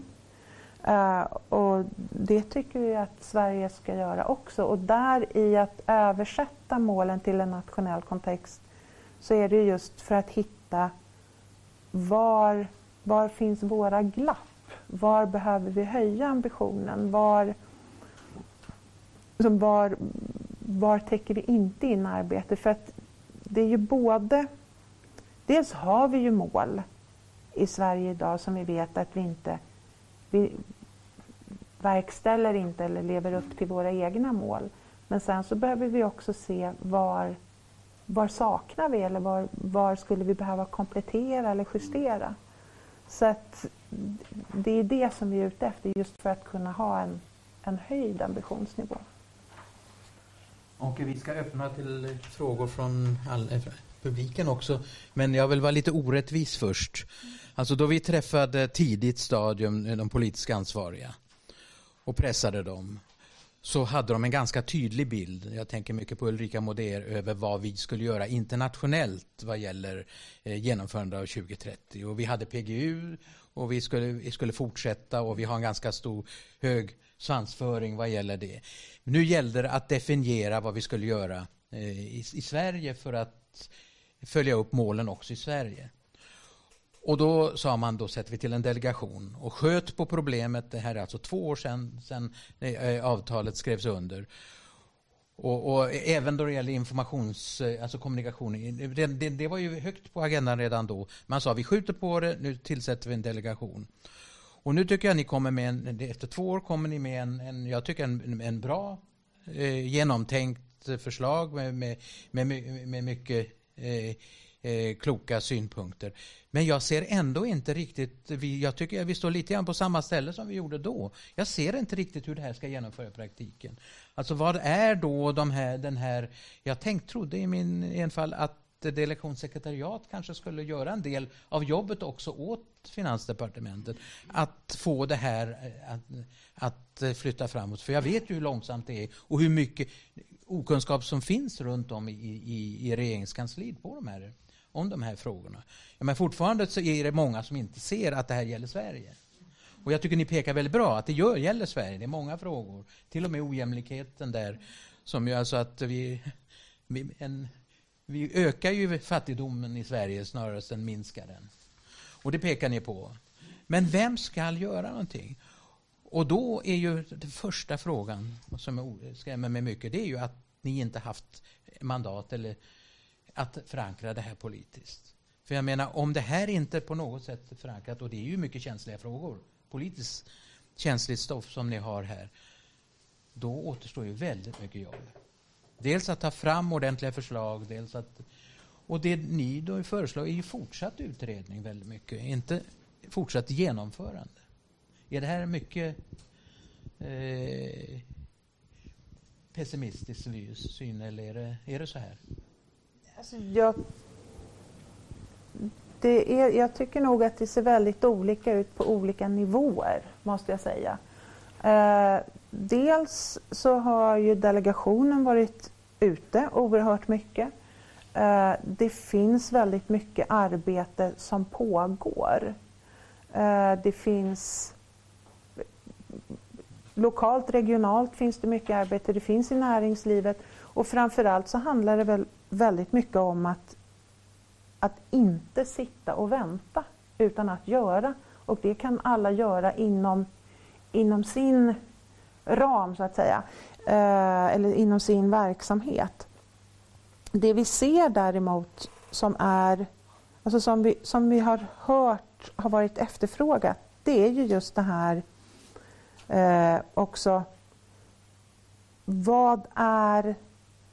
Uh, och det tycker vi att Sverige ska göra också. Och där i att översätta målen till en nationell kontext så är det just för att hitta var, var finns våra glapp? Var behöver vi höja ambitionen? Var, liksom var, var täcker vi inte in arbete? För att det är ju både... Dels har vi ju mål i Sverige idag som vi vet att vi inte vi verkställer inte eller lever upp till våra egna mål. Men sen så behöver vi också se var, var saknar vi eller var, var skulle vi behöva komplettera eller justera. Så att det är det som vi är ute efter just för att kunna ha en, en höjd ambitionsnivå. Och vi ska öppna till frågor från all, eh, publiken också. Men jag vill vara lite orättvis först. Alltså då vi träffade tidigt stadium eh, de politiskt ansvariga och pressade dem så hade de en ganska tydlig bild, jag tänker mycket på Ulrika Moder, över vad vi skulle göra internationellt vad gäller eh, genomförande av 2030. Och vi hade PGU och vi skulle, vi skulle fortsätta och vi har en ganska stor hög svansföring vad gäller det. Nu gällde det att definiera vad vi skulle göra eh, i, i Sverige för att följa upp målen också i Sverige. Och då sa man då sätter vi till en delegation och sköt på problemet. Det här är alltså två år sedan, sedan eh, avtalet skrevs under. Och, och, även då det gäller informations, eh, alltså kommunikation. Det, det, det, var ju högt på agendan redan då. Man sa vi skjuter på det, nu tillsätter vi en delegation. Och nu tycker jag ni kommer med en, efter två år kommer ni med en, en jag tycker en, en bra eh, genomtänkt förslag med, med, med, med mycket eh, eh, kloka synpunkter. Men jag ser ändå inte riktigt, vi, jag tycker att vi står lite grann på samma ställe som vi gjorde då. Jag ser inte riktigt hur det här ska genomföras i praktiken. Alltså vad är då de här, den här, jag tänkte, trodde i min enfall att delegationssekretariat kanske skulle göra en del av jobbet också åt Finansdepartementet. Att få det här eh, att, att eh, flytta framåt. För jag vet ju hur långsamt det är och hur mycket okunskap som finns runt om i, i, i regeringskansliet på de här om de här frågorna. Ja, men fortfarande så är det många som inte ser att det här gäller Sverige. Och jag tycker ni pekar väldigt bra att det gör, gäller Sverige. Det är många frågor. Till och med ojämlikheten där. Som ju alltså att vi, vi, en, vi ökar ju fattigdomen i Sverige snarare än minskar den. Och det pekar ni på. Men vem ska göra någonting? Och då är ju den första frågan som skrämmer mig mycket, det är ju att ni inte haft mandat eller att förankra det här politiskt. För jag menar, om det här inte på något sätt är förankrat, och det är ju mycket känsliga frågor, politiskt känsligt stoff som ni har här, då återstår ju väldigt mycket jobb. Dels att ta fram ordentliga förslag, dels att... Och det ni då föreslår är ju fortsatt utredning väldigt mycket, inte fortsatt genomförande. Är det här mycket eh, pessimistisk syn eller är det, är det så här? Alltså jag, det är, jag tycker nog att det ser väldigt olika ut på olika nivåer, måste jag säga. Eh, dels så har ju delegationen varit ute oerhört mycket. Eh, det finns väldigt mycket arbete som pågår. Eh, det finns lokalt, regionalt finns det mycket arbete, det finns i näringslivet och framförallt så handlar det väl väldigt mycket om att, att inte sitta och vänta utan att göra. Och det kan alla göra inom, inom sin ram så att säga, eh, eller inom sin verksamhet. Det vi ser däremot som är, alltså som vi, som vi har hört har varit efterfrågat, det är ju just det här eh, också, vad är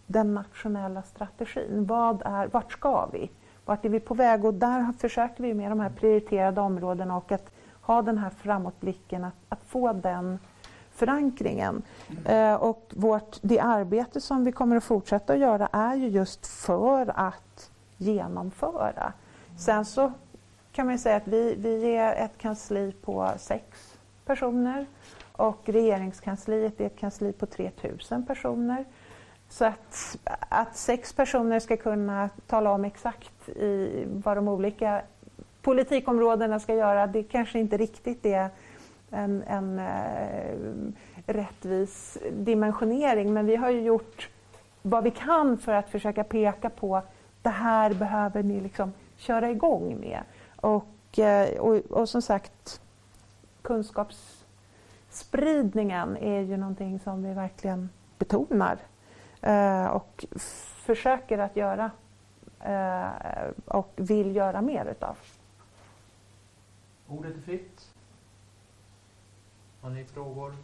den nationella strategin? Vad är, vart ska vi? Vart är vi på väg? Och där försöker vi med de här prioriterade områdena och att ha den här framåtblicken, att, att få den förankringen. Eh, och vårt, det arbete som vi kommer att fortsätta att göra är ju just för att genomföra. Sen så kan man säga att vi, vi är ett kansli på sex personer och regeringskansliet är ett kansli på 3000 personer. Så att, att sex personer ska kunna tala om exakt i vad de olika politikområdena ska göra, det kanske inte riktigt är en, en eh, rättvis dimensionering. Men vi har ju gjort vad vi kan för att försöka peka på det här behöver ni liksom köra igång med. Och, eh, och, och som sagt, kunskapsspridningen är ju någonting som vi verkligen betonar eh, och försöker att göra eh, och vill göra mer utav. Ordet är fritt. Har ni frågor?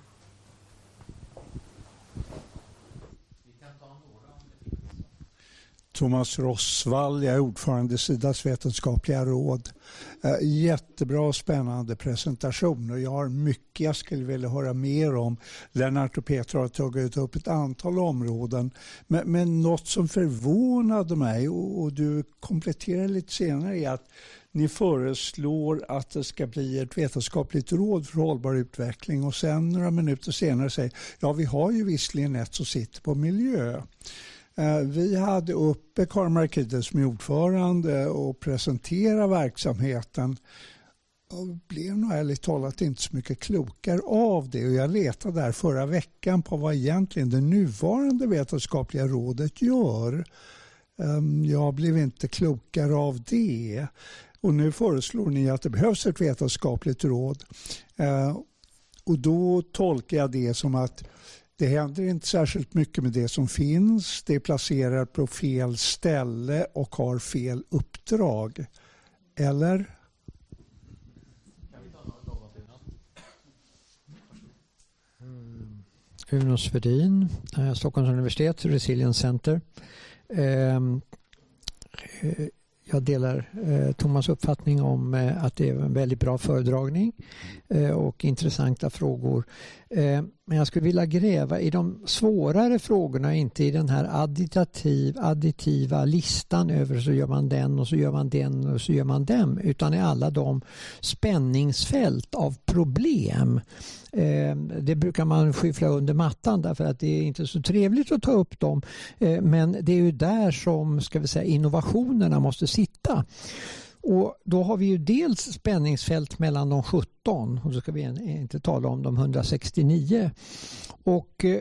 Thomas Rossvall, jag är ordförande i Sidas vetenskapliga råd. Eh, jättebra och spännande presentation och jag har mycket jag skulle vilja höra mer om. Lennart och Petra har tagit upp ett antal områden men, men något som förvånade mig och, och du kompletterar lite senare är att ni föreslår att det ska bli ett vetenskapligt råd för hållbar utveckling och sen några minuter senare säger ja vi har ju visserligen ett som sitter på miljö. Eh, vi hade uppe Karin Markides som är ordförande och presenterade verksamheten och blev nog ärligt talat inte så mycket klokare av det. Och jag letade där förra veckan på vad egentligen det nuvarande vetenskapliga rådet gör. Ehm, jag blev inte klokare av det. Och nu föreslår ni att det behövs ett vetenskapligt råd. Eh, och då tolkar jag det som att det händer inte särskilt mycket med det som finns. Det är placerat på fel ställe och har fel uppdrag. Eller? Mm. Uno Svedin, eh, Stockholms universitet, Resilience Center. Ehm, eh, jag delar eh, Thomas uppfattning om att det är en väldigt bra föredragning och intressanta frågor. Ehm, men jag skulle vilja gräva i de svårare frågorna, inte i den här additiv, additiva listan över så gör man den och så gör man den och så gör man dem, utan i alla de spänningsfält av problem. Eh, det brukar man skyffla under mattan därför att det är inte så trevligt att ta upp dem. Eh, men det är ju där som ska vi säga, innovationerna måste sitta. Och då har vi ju dels spänningsfält mellan de 17 och då ska vi inte tala om de 169 och eh,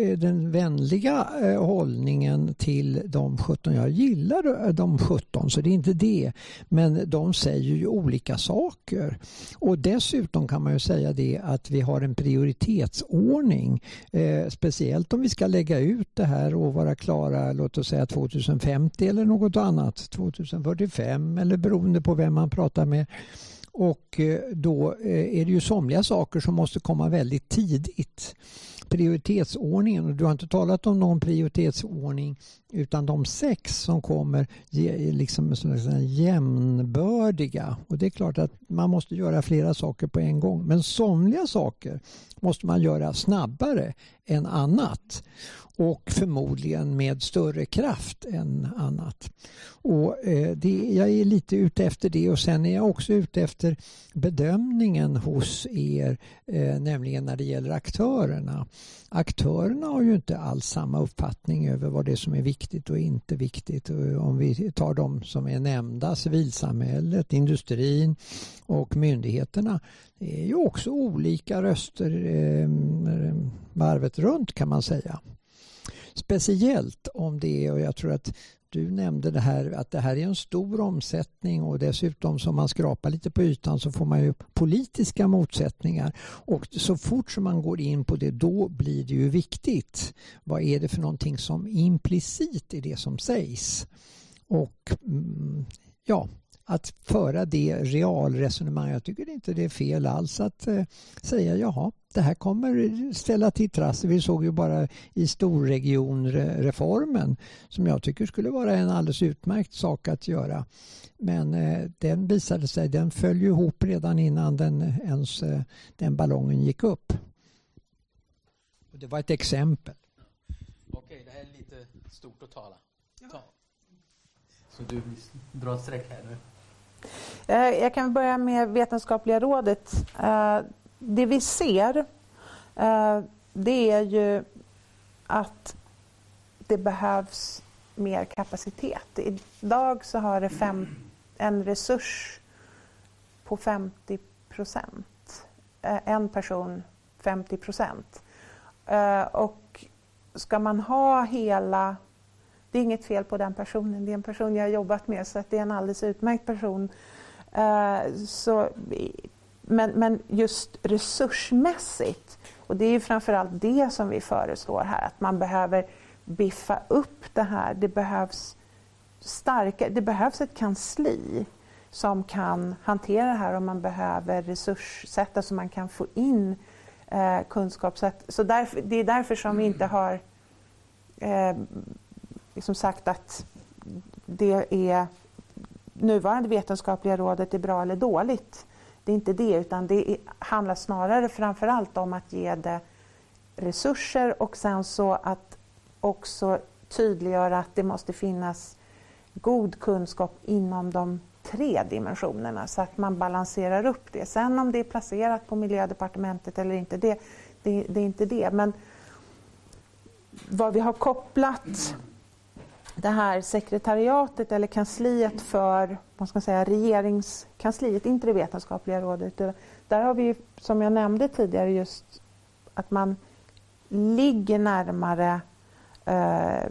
eh, den vänliga eh, hållningen till de 17, jag gillar de 17 så det är inte det, men de säger ju olika saker. Och dessutom kan man ju säga det att vi har en prioritetsordning, speciellt om vi ska lägga ut det här och vara klara, låt oss säga 2050 eller något annat, 2045 eller beroende på vem man pratar med. Och eh, då eh, är det ju somliga saker som måste komma väldigt tidigt prioritetsordningen och du har inte talat om någon prioritetsordning utan de sex som kommer liksom jämnbördiga. Och det är klart att man måste göra flera saker på en gång. Men somliga saker måste man göra snabbare än annat och förmodligen med större kraft än annat. Och, eh, det, jag är lite ute efter det och sen är jag också ute efter bedömningen hos er, eh, nämligen när det gäller aktörerna. Aktörerna har ju inte alls samma uppfattning över vad det är som är viktigt och inte viktigt. Eh, om vi tar de som är nämnda, civilsamhället, industrin och myndigheterna. Det är ju också olika röster varvet runt kan man säga. Speciellt om det är, och jag tror att du nämnde det här att det här är en stor omsättning och dessutom som man skrapar lite på ytan så får man ju politiska motsättningar och så fort som man går in på det då blir det ju viktigt. Vad är det för någonting som implicit i det som sägs? Och mm, ja, att föra det realresonemang. Jag tycker inte det är fel alls att eh, säga jaha, det här kommer ställa till trassel. Vi såg ju bara i storregionreformen som jag tycker skulle vara en alldeles utmärkt sak att göra. Men eh, den visade sig, den föll ihop redan innan den, ens, eh, den ballongen gick upp. Och det var ett exempel. Okej, det här är lite stort att tala. Ta. Så du drar ett streck här nu? Eh, jag kan börja med Vetenskapliga rådet. Eh, det vi ser eh, det är ju att det behövs mer kapacitet. Idag så har det fem, en resurs på 50 procent. En person 50 procent. Och ska man ha hela det är inget fel på den personen, det är en person jag har jobbat med så att det är en alldeles utmärkt person. Uh, så, men, men just resursmässigt, och det är ju framförallt det som vi föreslår här, att man behöver biffa upp det här. Det behövs, starka, det behövs ett kansli som kan hantera det här och man behöver resurssätta så alltså man kan få in eh, kunskap. Så, att, så därför, det är därför som vi inte har eh, liksom sagt att det är nuvarande vetenskapliga rådet är bra eller dåligt. Det är inte det, utan det handlar snarare framförallt om att ge det resurser och sen så att också tydliggöra att det måste finnas god kunskap inom de tre dimensionerna så att man balanserar upp det. Sen om det är placerat på miljödepartementet eller inte, det, det, det är inte det. Men vad vi har kopplat det här sekretariatet eller kansliet för vad ska man säga, regeringskansliet, inte det vetenskapliga rådet. Där har vi, ju, som jag nämnde tidigare, just att man ligger närmare eh,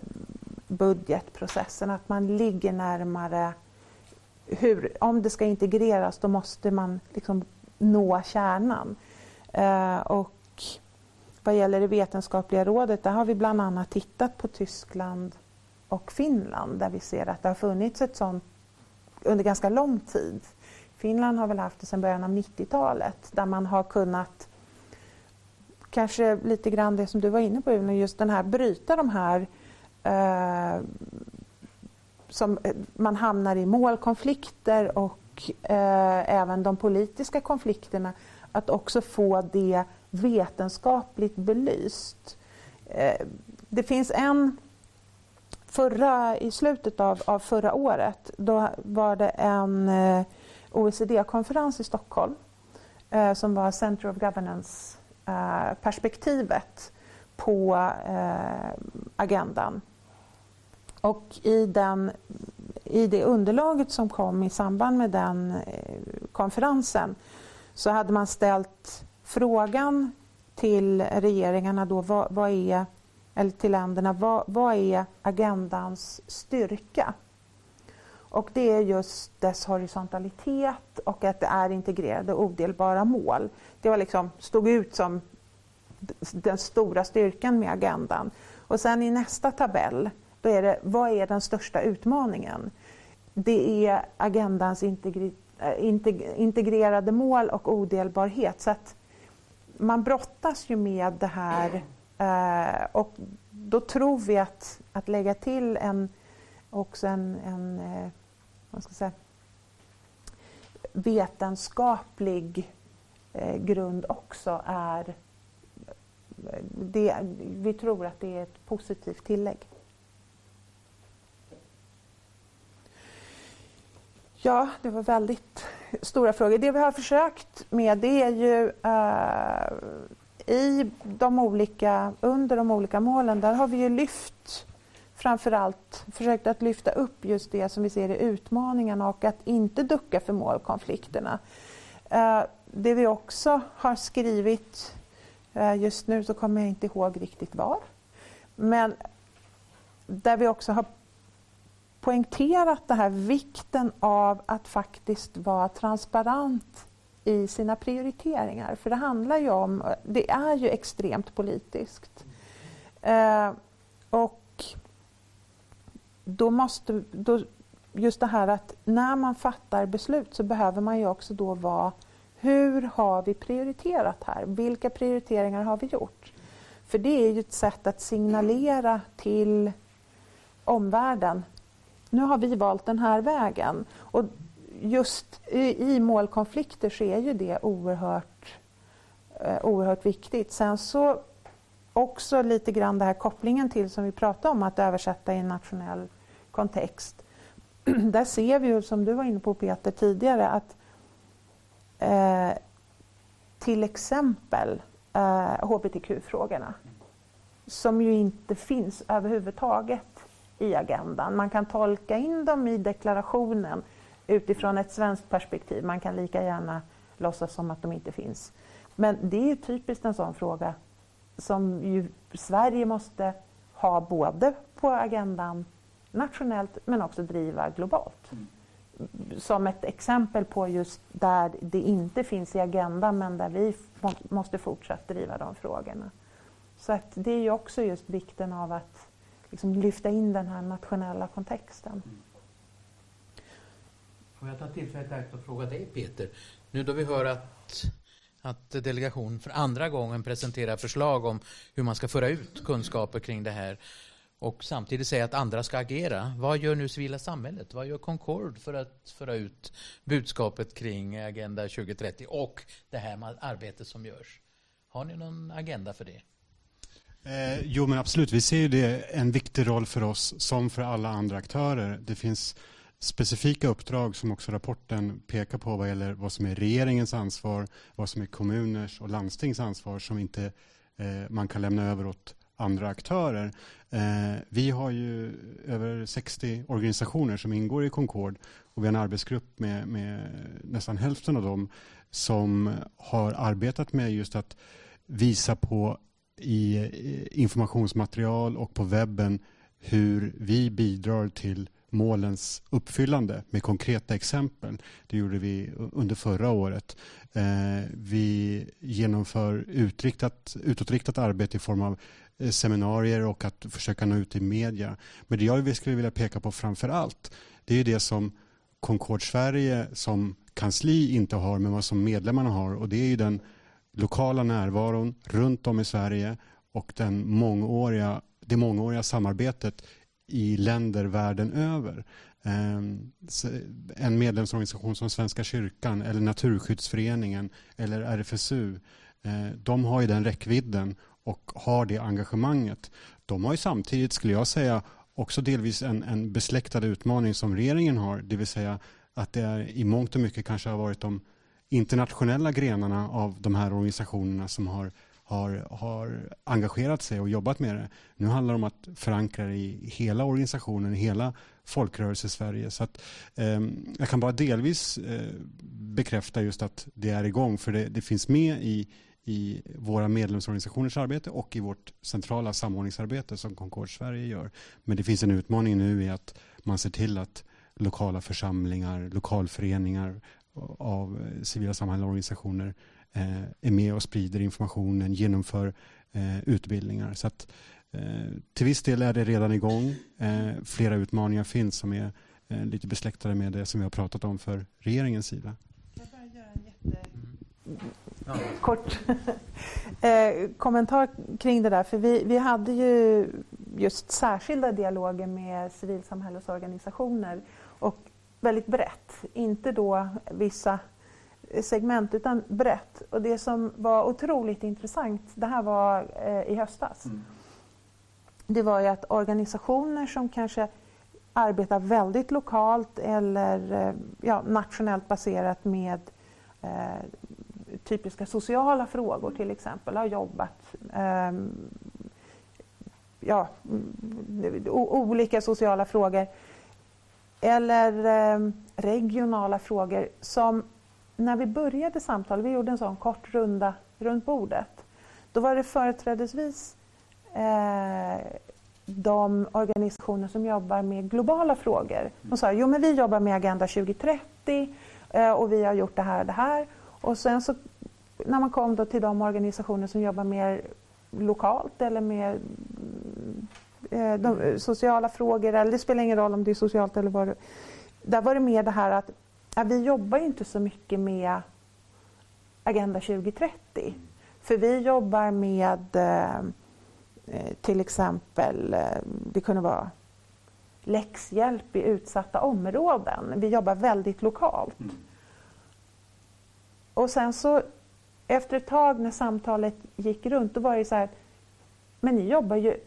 budgetprocessen, att man ligger närmare hur, om det ska integreras då måste man liksom nå kärnan. Eh, och vad gäller det vetenskapliga rådet, där har vi bland annat tittat på Tyskland och Finland där vi ser att det har funnits ett sånt under ganska lång tid. Finland har väl haft det sedan början av 90-talet där man har kunnat kanske lite grann det som du var inne på Uno, just den här bryta de här eh, som eh, man hamnar i målkonflikter och eh, även de politiska konflikterna att också få det vetenskapligt belyst. Eh, det finns en förra, I slutet av, av förra året då var det en eh, OECD-konferens i Stockholm eh, som var Center of Governance-perspektivet eh, på eh, agendan. Och i, den, i det underlaget som kom i samband med den eh, konferensen så hade man ställt frågan till regeringarna då vad, vad är eller till länderna, vad, vad är agendans styrka? Och det är just dess horisontalitet och att det är integrerade och odelbara mål. Det var liksom, stod ut som den stora styrkan med agendan. Och sen i nästa tabell, då är det vad är den största utmaningen? Det är agendans eh, integrerade mål och odelbarhet. Så att man brottas ju med det här Eh, och då tror vi att, att lägga till en, också en, en eh, vad ska jag säga, vetenskaplig eh, grund också är det, vi tror att det är ett positivt tillägg. Ja, det var väldigt stora frågor. Det vi har försökt med det är ju eh, i de olika, under de olika målen, där har vi ju lyft framförallt försökt att lyfta upp just det som vi ser är utmaningarna och att inte ducka för målkonflikterna. Eh, det vi också har skrivit, eh, just nu så kommer jag inte ihåg riktigt var, men där vi också har poängterat det här vikten av att faktiskt vara transparent i sina prioriteringar. För det handlar ju om, det är ju extremt politiskt. Eh, och då måste, då, just det här att när man fattar beslut så behöver man ju också då vara hur har vi prioriterat här? Vilka prioriteringar har vi gjort? För det är ju ett sätt att signalera till omvärlden. Nu har vi valt den här vägen. Och just i, i målkonflikter så är ju det oerhört, eh, oerhört viktigt. Sen så också lite grann den här kopplingen till som vi pratade om att översätta i en nationell kontext. Där ser vi ju, som du var inne på Peter tidigare, att eh, till exempel eh, hbtq-frågorna som ju inte finns överhuvudtaget i agendan. Man kan tolka in dem i deklarationen utifrån ett svenskt perspektiv. Man kan lika gärna låtsas som att de inte finns. Men det är typiskt en sån fråga som Sverige måste ha både på agendan nationellt men också driva globalt. Mm. Som ett exempel på just där det inte finns i agendan men där vi måste fortsätta driva de frågorna. Så att det är ju också just vikten av att liksom lyfta in den här nationella kontexten. Får jag ta tillfället i akt och fråga dig Peter, nu då vi hör att att delegationen för andra gången presenterar förslag om hur man ska föra ut kunskaper kring det här och samtidigt säga att andra ska agera. Vad gör nu civila samhället? Vad gör Concord för att föra ut budskapet kring Agenda 2030 och det här arbetet som görs? Har ni någon agenda för det? Eh, jo, men absolut. Vi ser ju det en viktig roll för oss som för alla andra aktörer. Det finns specifika uppdrag som också rapporten pekar på vad gäller vad som är regeringens ansvar, vad som är kommuners och landstings ansvar som inte eh, man kan lämna över åt andra aktörer. Eh, vi har ju över 60 organisationer som ingår i Concord och vi har en arbetsgrupp med, med nästan hälften av dem som har arbetat med just att visa på i informationsmaterial och på webben hur vi bidrar till målens uppfyllande med konkreta exempel. Det gjorde vi under förra året. Eh, vi genomför utriktat, utåtriktat arbete i form av eh, seminarier och att försöka nå ut i media. Men det jag skulle vilja peka på framför allt det är det som Concord Sverige som kansli inte har men vad som medlemmarna har och det är den lokala närvaron runt om i Sverige och den mångåriga, det mångåriga samarbetet i länder världen över. Ehm, en medlemsorganisation som Svenska kyrkan eller Naturskyddsföreningen eller RFSU eh, de har ju den räckvidden och har det engagemanget. De har ju samtidigt, skulle jag säga, också delvis en, en besläktad utmaning som regeringen har, det vill säga att det är, i mångt och mycket kanske har varit de internationella grenarna av de här organisationerna som har har, har engagerat sig och jobbat med det. Nu handlar det om att förankra det i hela organisationen, i hela folkrörelse-Sverige. Så att, eh, jag kan bara delvis eh, bekräfta just att det är igång, för det, det finns med i, i våra medlemsorganisationers arbete och i vårt centrala samordningsarbete som Concord Sverige gör. Men det finns en utmaning nu i att man ser till att lokala församlingar, lokalföreningar av eh, civila samhällsorganisationer är med och sprider informationen, genomför eh, utbildningar. Så att, eh, till viss del är det redan igång. flera utmaningar finns som är eh, lite besläktade med det som vi har pratat om för regeringens sida. kort eh, kommentar kring det där. För vi, vi hade ju just särskilda dialoger med civilsamhällesorganisationer och väldigt brett. Inte då vissa segment utan brett. Och det som var otroligt intressant, det här var eh, i höstas, mm. det var ju att organisationer som kanske arbetar väldigt lokalt eller eh, ja, nationellt baserat med eh, typiska sociala frågor till exempel har jobbat eh, ja, olika sociala frågor eller eh, regionala frågor som när vi började samtalet, vi gjorde en sån kort runda runt bordet, då var det företrädesvis eh, de organisationer som jobbar med globala frågor. De sa jo men vi jobbar med Agenda 2030 eh, och vi har gjort det här och det här. Och sen så när man kom då till de organisationer som jobbar mer lokalt eller med eh, de, sociala frågor, eller det spelar ingen roll om det är socialt eller vad det Där var det mer det här att ja, vi jobbar inte så mycket med Agenda 2030. För vi jobbar med eh, eh, till exempel, eh, det kunde vara läxhjälp i utsatta områden. Vi jobbar väldigt lokalt. Mm. Och sen så efter ett tag när samtalet gick runt, då var det så här, men ni jobbar ju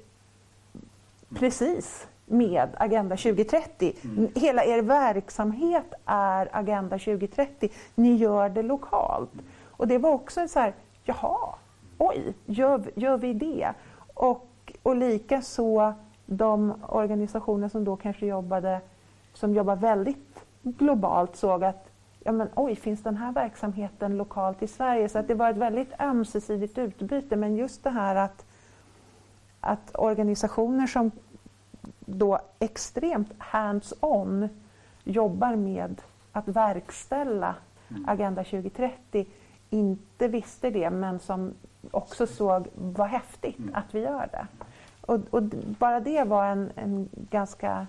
precis med Agenda 2030. Mm. Hela er verksamhet är Agenda 2030. Ni gör det lokalt. Mm. Och det var också så här, jaha, oj, gör, gör vi det? Och, och lika så de organisationer som då kanske jobbade, som jobbar väldigt globalt såg att ja men oj, finns den här verksamheten lokalt i Sverige? Så att det var ett väldigt ömsesidigt utbyte. Men just det här att, att organisationer som då extremt hands-on jobbar med att verkställa mm. Agenda 2030 inte visste det men som också såg vad häftigt mm. att vi gör det. Och, och bara det var en, en ganska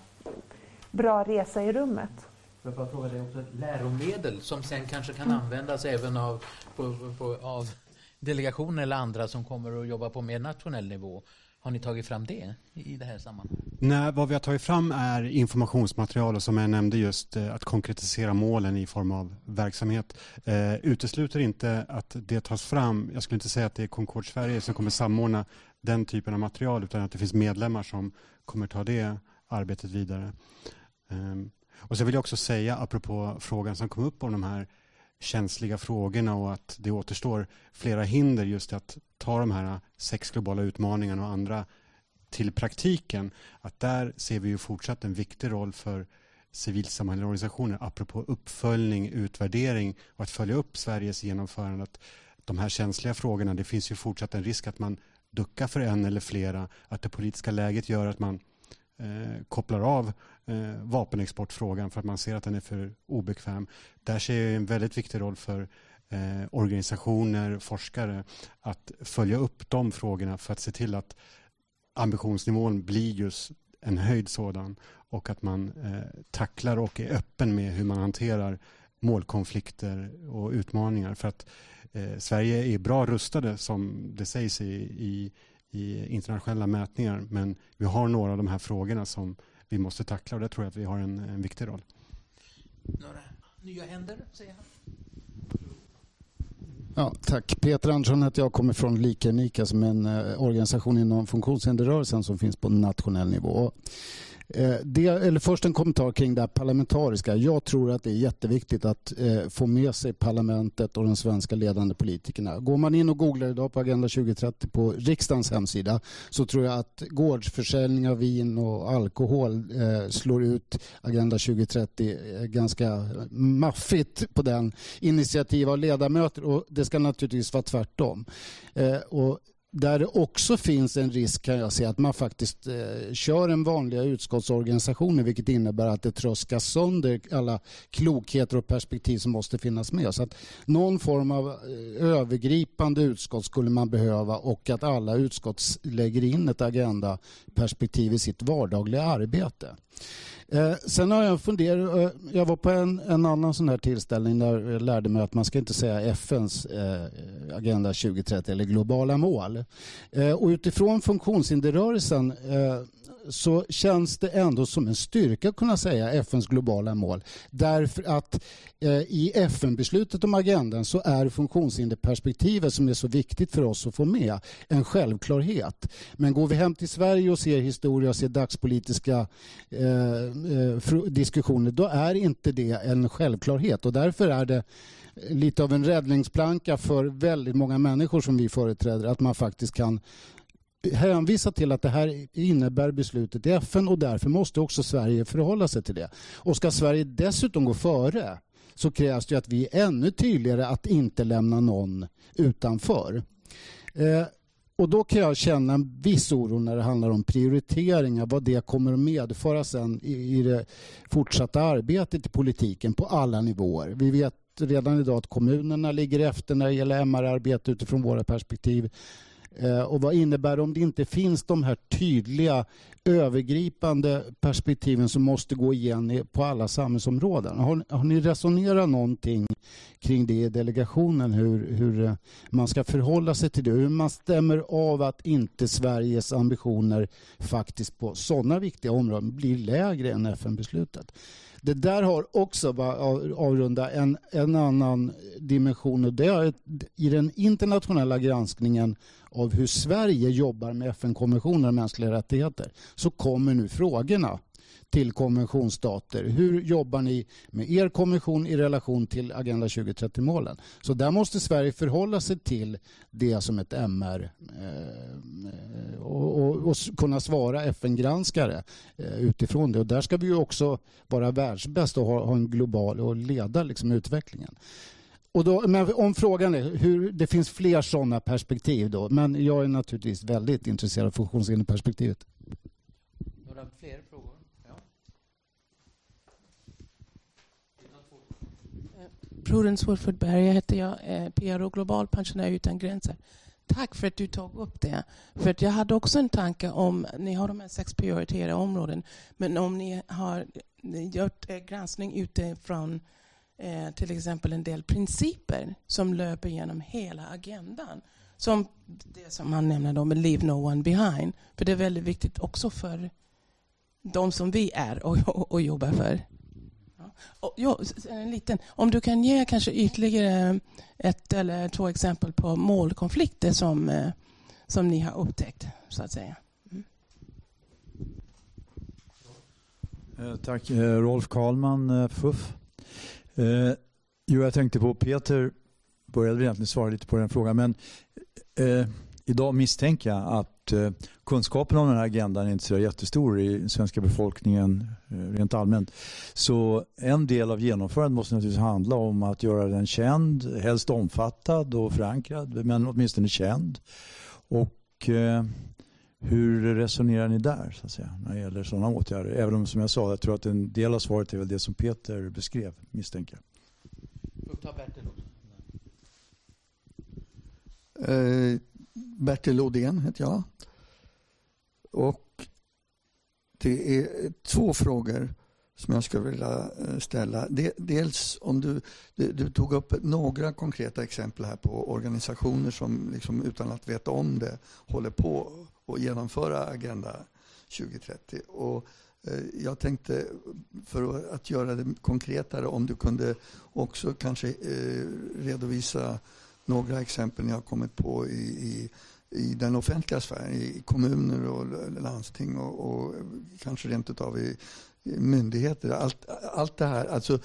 bra resa i rummet. Jag bara fråga dig också, läromedel som sen kanske kan mm. användas även av, på, på, av delegationer eller andra som kommer att jobba på mer nationell nivå. Har ni tagit fram det i det här sammanhanget? Nej, vad vi har tagit fram är informationsmaterial och som jag nämnde just eh, att konkretisera målen i form av verksamhet. Eh, utesluter inte att det tas fram. Jag skulle inte säga att det är Concord Sverige som kommer samordna den typen av material utan att det finns medlemmar som kommer ta det arbetet vidare. Eh, och så vill jag också säga, apropå frågan som kom upp om de här känsliga frågorna och att det återstår flera hinder just att ta de här sex globala utmaningarna och andra till praktiken. Att där ser vi ju fortsatt en viktig roll för civilsamhällesorganisationer apropå uppföljning, utvärdering och att följa upp Sveriges genomförande. Att de här känsliga frågorna, det finns ju fortsatt en risk att man duckar för en eller flera, att det politiska läget gör att man eh, kopplar av eh, vapenexportfrågan för att man ser att den är för obekväm. Där ser jag en väldigt viktig roll för eh, organisationer, forskare att följa upp de frågorna för att se till att ambitionsnivån blir just en höjd sådan och att man eh, tacklar och är öppen med hur man hanterar målkonflikter och utmaningar. För att eh, Sverige är bra rustade som det sägs i, i, i, internationella mätningar men vi har några av de här frågorna som vi måste tackla och där tror jag att vi har en, en viktig roll. Några nya händer, säger han. Ja, tack. Peter Andersson heter jag kommer från Lika Unika som en eh, organisation inom funktionshinderrörelsen som finns på nationell nivå. Eh, det, eller först en kommentar kring det parlamentariska. Jag tror att det är jätteviktigt att eh, få med sig parlamentet och de svenska ledande politikerna. Går man in och googlar idag på Agenda 2030 på riksdagens hemsida så tror jag att gårdsförsäljning av vin och alkohol eh, slår ut Agenda 2030 eh, ganska maffigt på den initiativ av ledamöter och det ska naturligtvis vara tvärtom. Eh, och där det också finns en risk kan jag se att man faktiskt eh, kör en vanliga utskottsorganisationen vilket innebär att det tröskas sönder alla klokheter och perspektiv som måste finnas med. Så att någon form av eh, övergripande utskott skulle man behöva och att alla utskott lägger in ett agendaperspektiv i sitt vardagliga arbete. Eh, sen har jag funderat, eh, jag var på en, en, annan sån här tillställning där jag lärde mig att man ska inte säga FNs eh, Agenda 2030 eller globala mål. Eh, och utifrån funktionshinderrörelsen eh, så känns det ändå som en styrka att kunna säga FNs globala mål. Därför att eh, i FN-beslutet om agendan så är funktionshinderperspektivet som är så viktigt för oss att få med en självklarhet. Men går vi hem till Sverige och ser historia och ser dagspolitiska eh, eh diskussioner då är inte det en självklarhet och därför är det lite av en räddningsplanka för väldigt många människor som vi företräder att man faktiskt kan hänvisa till att det här innebär beslutet i FN och därför måste också Sverige förhålla sig till det. Och ska Sverige dessutom gå före så krävs det att vi är ännu tydligare att inte lämna någon utanför. Eh, och då kan jag känna en viss oro när det handlar om prioriteringar, vad det kommer att medföra sen i, i det fortsatta arbetet i politiken på alla nivåer. Vi vet redan idag att kommunerna ligger efter när det gäller MR-arbete utifrån våra perspektiv. Eh, och vad innebär det om det inte finns de här tydliga övergripande perspektiven som måste gå igen på alla samhällsområden? Har, har ni resonerat någonting kring det i delegationen? Hur, hur eh, man ska förhålla sig till det? Hur man stämmer av att inte Sveriges ambitioner faktiskt på sådana viktiga områden blir lägre än FN-beslutet? Det där har också, avrunda, en, en annan dimension och det är i den internationella granskningen av hur Sverige jobbar med FN-konventionen om mänskliga rättigheter så kommer nu frågorna till konventionsstater. Hur jobbar ni med er konvention i relation till Agenda 2030-målen? Så där måste Sverige förhålla sig till det som ett MR eh, och, och, och, kunna svara FN-granskare eh, utifrån det. Och där ska vi också vara världsbäst och ha, ha en global och leda liksom, utvecklingen. Och då, men om frågan är hur det finns fler sådana perspektiv då, men jag är naturligtvis väldigt intresserad av funktionshinderperspektivet. Några fler frågor? Ja. Prudence Woodford Berg heter jag, eh, PRO Global Pensionär utan gränser. Tack för att du tog upp det. För att jag hade också en tanke om, ni har de här sex prioriterade områden, men om ni har gjort eh, granskning utifrån eh, till exempel en del principer som löper genom hela agendan. Som det som han nämner om Leave No One Behind. För det är väldigt viktigt också för de som vi är och, och, och jobbar för. Och, ja, en liten, om du kan ge kanske ytterligare ett eller två exempel på målkonflikter som, eh, som ni har upptäckt, så att säga. Mm. Eh, tack. Eh, Rolf Karlman, FUF. Jo, jag tänkte på Peter började egentligen svara lite på den frågan men eh, idag misstänker jag att eh, kunskapen om den här agendan är inte så jättestor i den svenska befolkningen eh, rent allmänt. Så en del av genomförandet måste naturligtvis handla om att göra den känd, helst omfattad och förankrad men åtminstone känd. Och eh, hur resonerar ni där så att säga, när det gäller sådana åtgärder? Även om som jag sa, jag tror att en del av svaret är väl det som Peter beskrev, misstänker jag. Bertil eh, Bertil Odén heter jag. Och det är två frågor som jag skulle vilja eh, ställa. Dels om du, du, tog upp några konkreta exempel här på organisationer som liksom, utan att veta om det håller på att genomföra Agenda 2030. Och eh, jag tänkte, för att göra det konkretare, om du kunde också kanske eh, redovisa några exempel ni har kommit på i, i, i den offentliga sfären, i kommuner och landsting och, och kanske rent utav i myndigheter. Allt, allt det här, alltså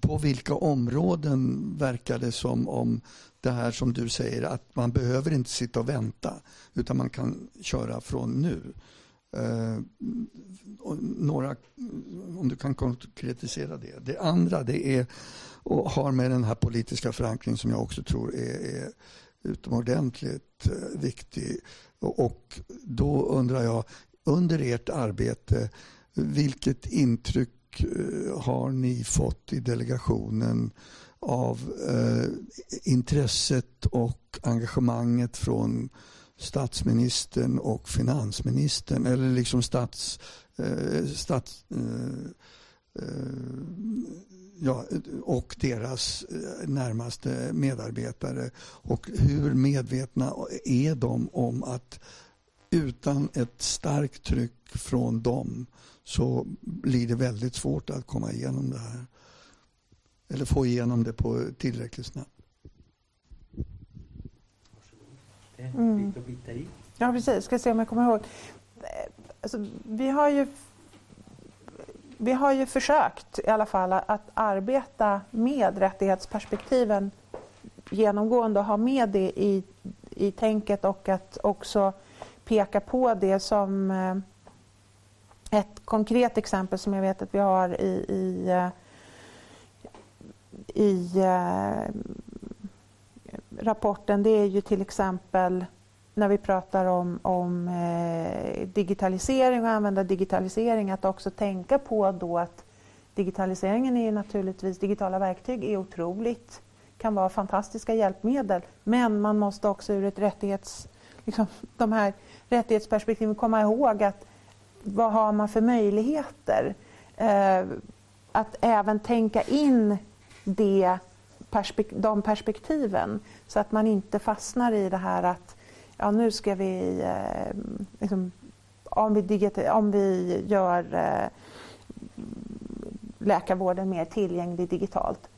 på vilka områden verkar det som om det här som du säger att man behöver inte sitta och vänta utan man kan köra från nu. Eh, några, om du kan konkretisera det. Det andra det är och har med den här politiska förankringen som jag också tror är, är utomordentligt eh, viktig. Och då undrar jag, under ert arbete, vilket intryck eh, har ni fått i delegationen av eh, intresset och engagemanget från statsministern och finansministern eller liksom stats, eh, stats eh, eh, ja, och deras eh, närmaste medarbetare. Och hur medvetna är de om att utan ett starkt tryck från dem så blir det väldigt svårt att komma igenom det här. Eller få igenom det på tillräckligt snabbt. Mm. Ja, precis. Ska se om jag kommer ihåg. Alltså, vi har ju vi har ju försökt i alla fall att arbeta med rättighetsperspektiven genomgående och ha med det i, i tänket och att också peka på det som eh, ett konkret exempel som jag vet att vi har i, i, eh, i eh, rapporten det är ju till exempel när vi pratar om, om eh, digitalisering och använda digitalisering att också tänka på då att digitaliseringen är naturligtvis, digitala verktyg är otroligt, kan vara fantastiska hjälpmedel men man måste också ur ett rättighets, liksom, de här rättighetsperspektiven komma ihåg att vad har man för möjligheter? Eh, att även tänka in det perspek de perspektiven så att man inte fastnar i det här att ja, nu ska vi, eh, liksom, om, vi om vi gör eh, läkarvården mer tillgänglig digitalt,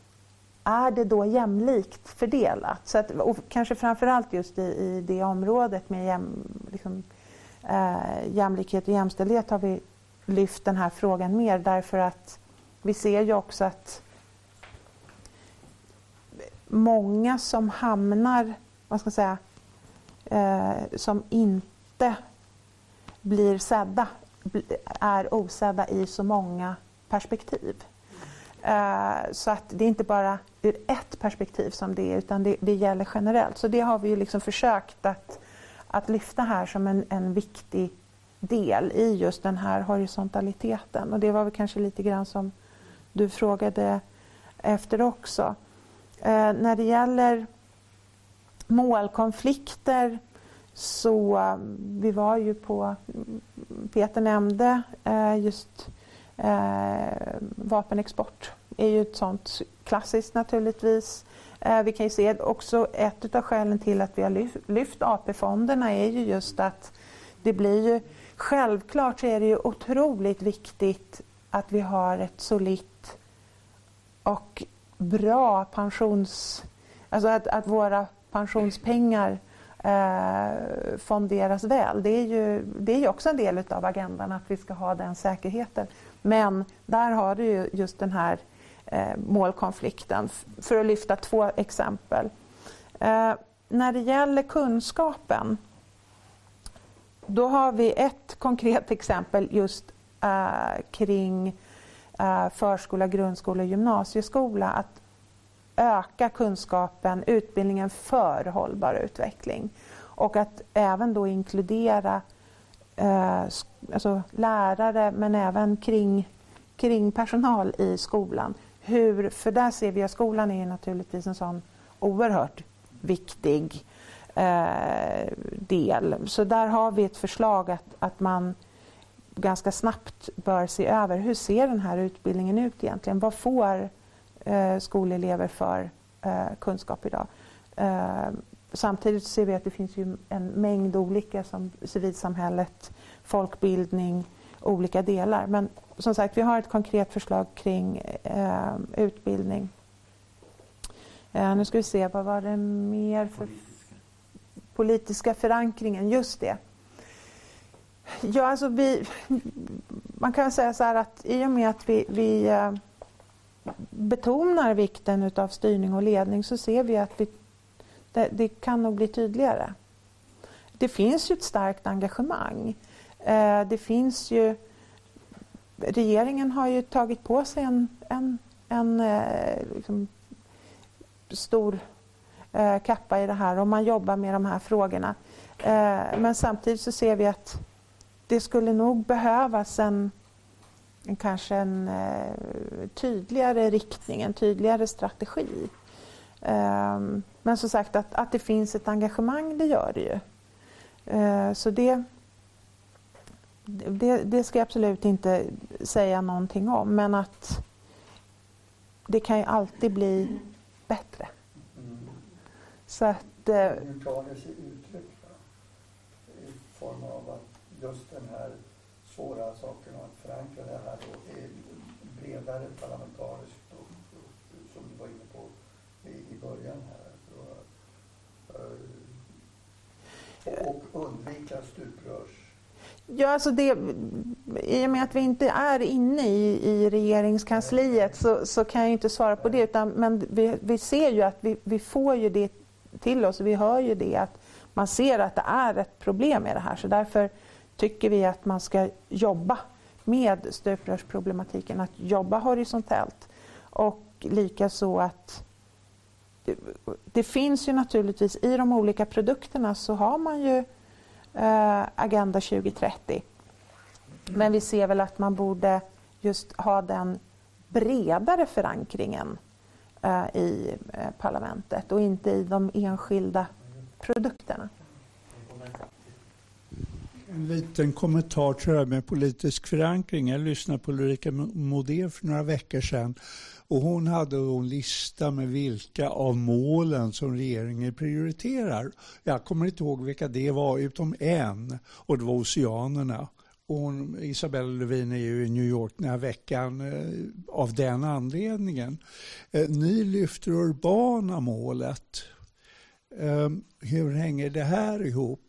är det då jämlikt fördelat? Så att, och kanske framförallt just i, i det området med jäm, liksom, eh, jämlikhet och jämställdhet har vi lyft den här frågan mer därför att vi ser ju också att många som hamnar, vad ska jag säga, eh, som inte blir sedda är osedda i så många perspektiv. Eh, så att det är inte bara ur ett perspektiv som det är utan det, det gäller generellt. Så det har vi liksom försökt att, att lyfta här som en, en viktig del i just den här horisontaliteten. Och det var väl kanske lite grann som du frågade efter också. Eh, när det gäller målkonflikter så eh, vi var ju på, Peter nämnde eh, just eh, vapenexport är ju ett sånt klassiskt naturligtvis. Eh, vi kan ju se också ett av skälen till att vi har lyft, lyft AP-fonderna är ju just att det blir ju självklart så är det ju otroligt viktigt att vi har ett solitt och bra pensions... Alltså att, att våra pensionspengar eh, fonderas väl. Det är, ju, det är ju också en del av agendan att vi ska ha den säkerheten. Men där har du ju just den här eh, målkonflikten, för att lyfta två exempel. Eh, när det gäller kunskapen, då har vi ett konkret exempel just eh, kring eh, Eh, förskola, grundskola och gymnasieskola. Att öka kunskapen, utbildningen för hållbar utveckling. Och att även då inkludera eh, alltså lärare men även kring, kring personal i skolan. Hur, för där ser vi att skolan är naturligtvis en sån oerhört viktig eh, del. Så där har vi ett förslag att, att man ganska snabbt bör se över hur ser den här utbildningen ut egentligen? Vad får eh, skolelever för eh, kunskap idag. Eh, samtidigt ser vi att det finns ju en mängd olika som civilsamhället, folkbildning, olika delar. Men som sagt, vi har ett konkret förslag kring eh, utbildning. Eh, nu ska vi se, vad var det mer för politiska förankringen? Just det. Ja, alltså vi, man kan säga så här att i och med att vi, vi eh, betonar vikten av styrning och ledning så ser vi att vi, det, det, kan nog bli tydligare. Det finns ju ett starkt engagemang. Eh, det finns ju... Regeringen har ju tagit på sig en, en, en eh, liksom, stor kappa i det här och man jobbar med de här frågorna. men samtidigt så ser vi att det skulle nog behövas en en, kanske en eh, tydligare riktning, en tydligare strategi. Um, men som sagt, att, att det finns ett engagemang, det gör det ju. Eh, så det, det, det ska jag absolut inte säga någonting om. Men att det kan ju alltid bli bättre. Så att... Eh, Hur tar det sig uttryck? I form av att just den här svåra saken att förankra det här då är bredare parlamentariskt och, som du var inne på i, i början här. Och, och undvika stuprörs... Ja, alltså det, I och med att vi inte är inne i, i regeringskansliet så, så kan jag inte svara på det. Utan, men vi, vi ser ju att vi, vi får ju det till oss. Vi hör ju det att man ser att det är ett problem med det här. Så därför tycker vi att man ska jobba med stuprörsproblematiken, att jobba horisontellt. Och likaså att det, finns ju naturligtvis i de olika produkterna så har man ju eh, Agenda 2030. Men vi ser väl att man borde just ha den bredare förankringen eh, i eh, parlamentet och inte i de enskilda produkterna. En liten kommentar till det här med politisk förankring. Jag lyssnade på Ulrika Modé för några veckor sedan och hon hade en lista med vilka av målen som regeringen prioriterar. Jag kommer inte ihåg vilka det var utom en och det var oceanerna. Och hon, Isabella Lövin är ju i New York den här veckan eh, av den anledningen. Eh, ni lyfter urbana målet. Eh, hur hänger det här ihop?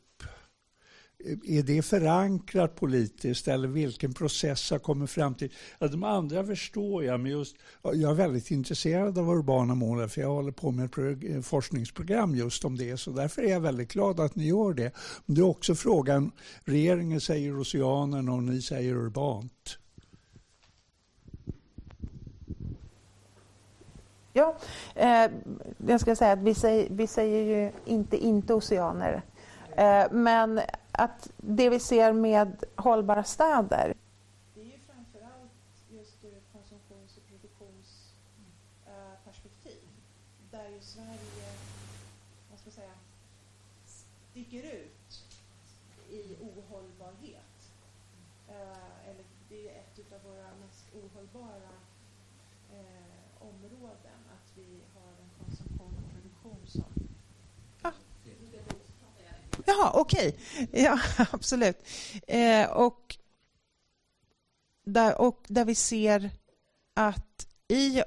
Är det förankrat politiskt eller vilken process har kommit fram till? Ja, de andra förstår jag, men just, jag är väldigt intresserad av urbana mål för jag håller på med ett eh, forskningsprogram just om det. Så därför är jag väldigt glad att ni gör det. Men det är också frågan, regeringen säger oceanen och ni säger urbant. Ja, eh, jag ska säga att vi säger, vi säger ju inte inte oceaner. Eh, men att det vi ser med hållbara städer det är ju framförallt just ur ett konsumtions och produktionsperspektiv där ju Sverige vad ska jag säga, sticker ut i ohållbarhet. Eh, eller det är ett av våra mest ohållbara eh, områden att vi har en konsumtion och produktion som Jaha, okej. Okay. Ja, absolut. Eh, och, där, och där vi ser att i eh,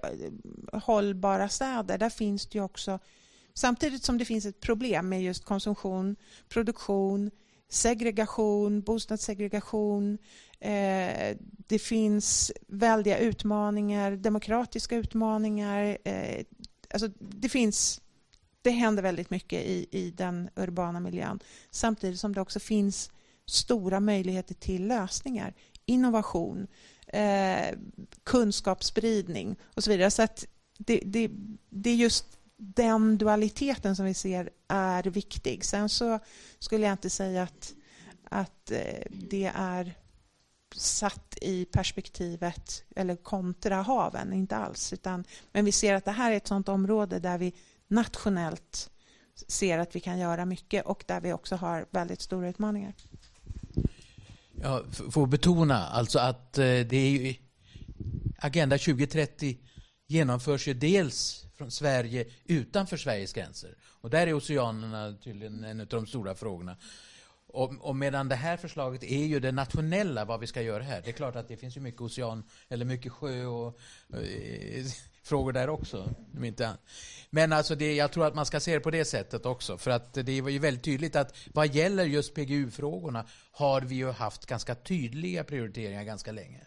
hållbara städer, där finns det ju också Samtidigt som det finns ett problem med just konsumtion, produktion, segregation, bostadssegregation. Eh, det finns väldiga utmaningar, demokratiska utmaningar. Eh, alltså det finns det händer väldigt mycket i, i den urbana miljön. Samtidigt som det också finns stora möjligheter till lösningar, innovation, eh, kunskapsspridning och så vidare. Så att det, det, det är just den dualiteten som vi ser är viktig. Sen så skulle jag inte säga att, att eh, det är satt i perspektivet eller kontra haven, inte alls. Utan, men vi ser att det här är ett sådant område där vi nationellt ser att vi kan göra mycket och där vi också har väldigt stora utmaningar. Jag får betona alltså att eh, det är ju Agenda 2030 genomförs ju dels från Sverige utanför Sveriges gränser. Och där är oceanerna tydligen en av de stora frågorna. Och, och, medan det här förslaget är ju det nationella, vad vi ska göra här. Det är klart att det finns ju mycket ocean, eller mycket sjö och, och frågor där också. Men alltså det, jag tror att man ska se det på det sättet också. För att det var ju väldigt tydligt att vad gäller just PGU-frågorna har vi ju haft ganska tydliga prioriteringar ganska länge.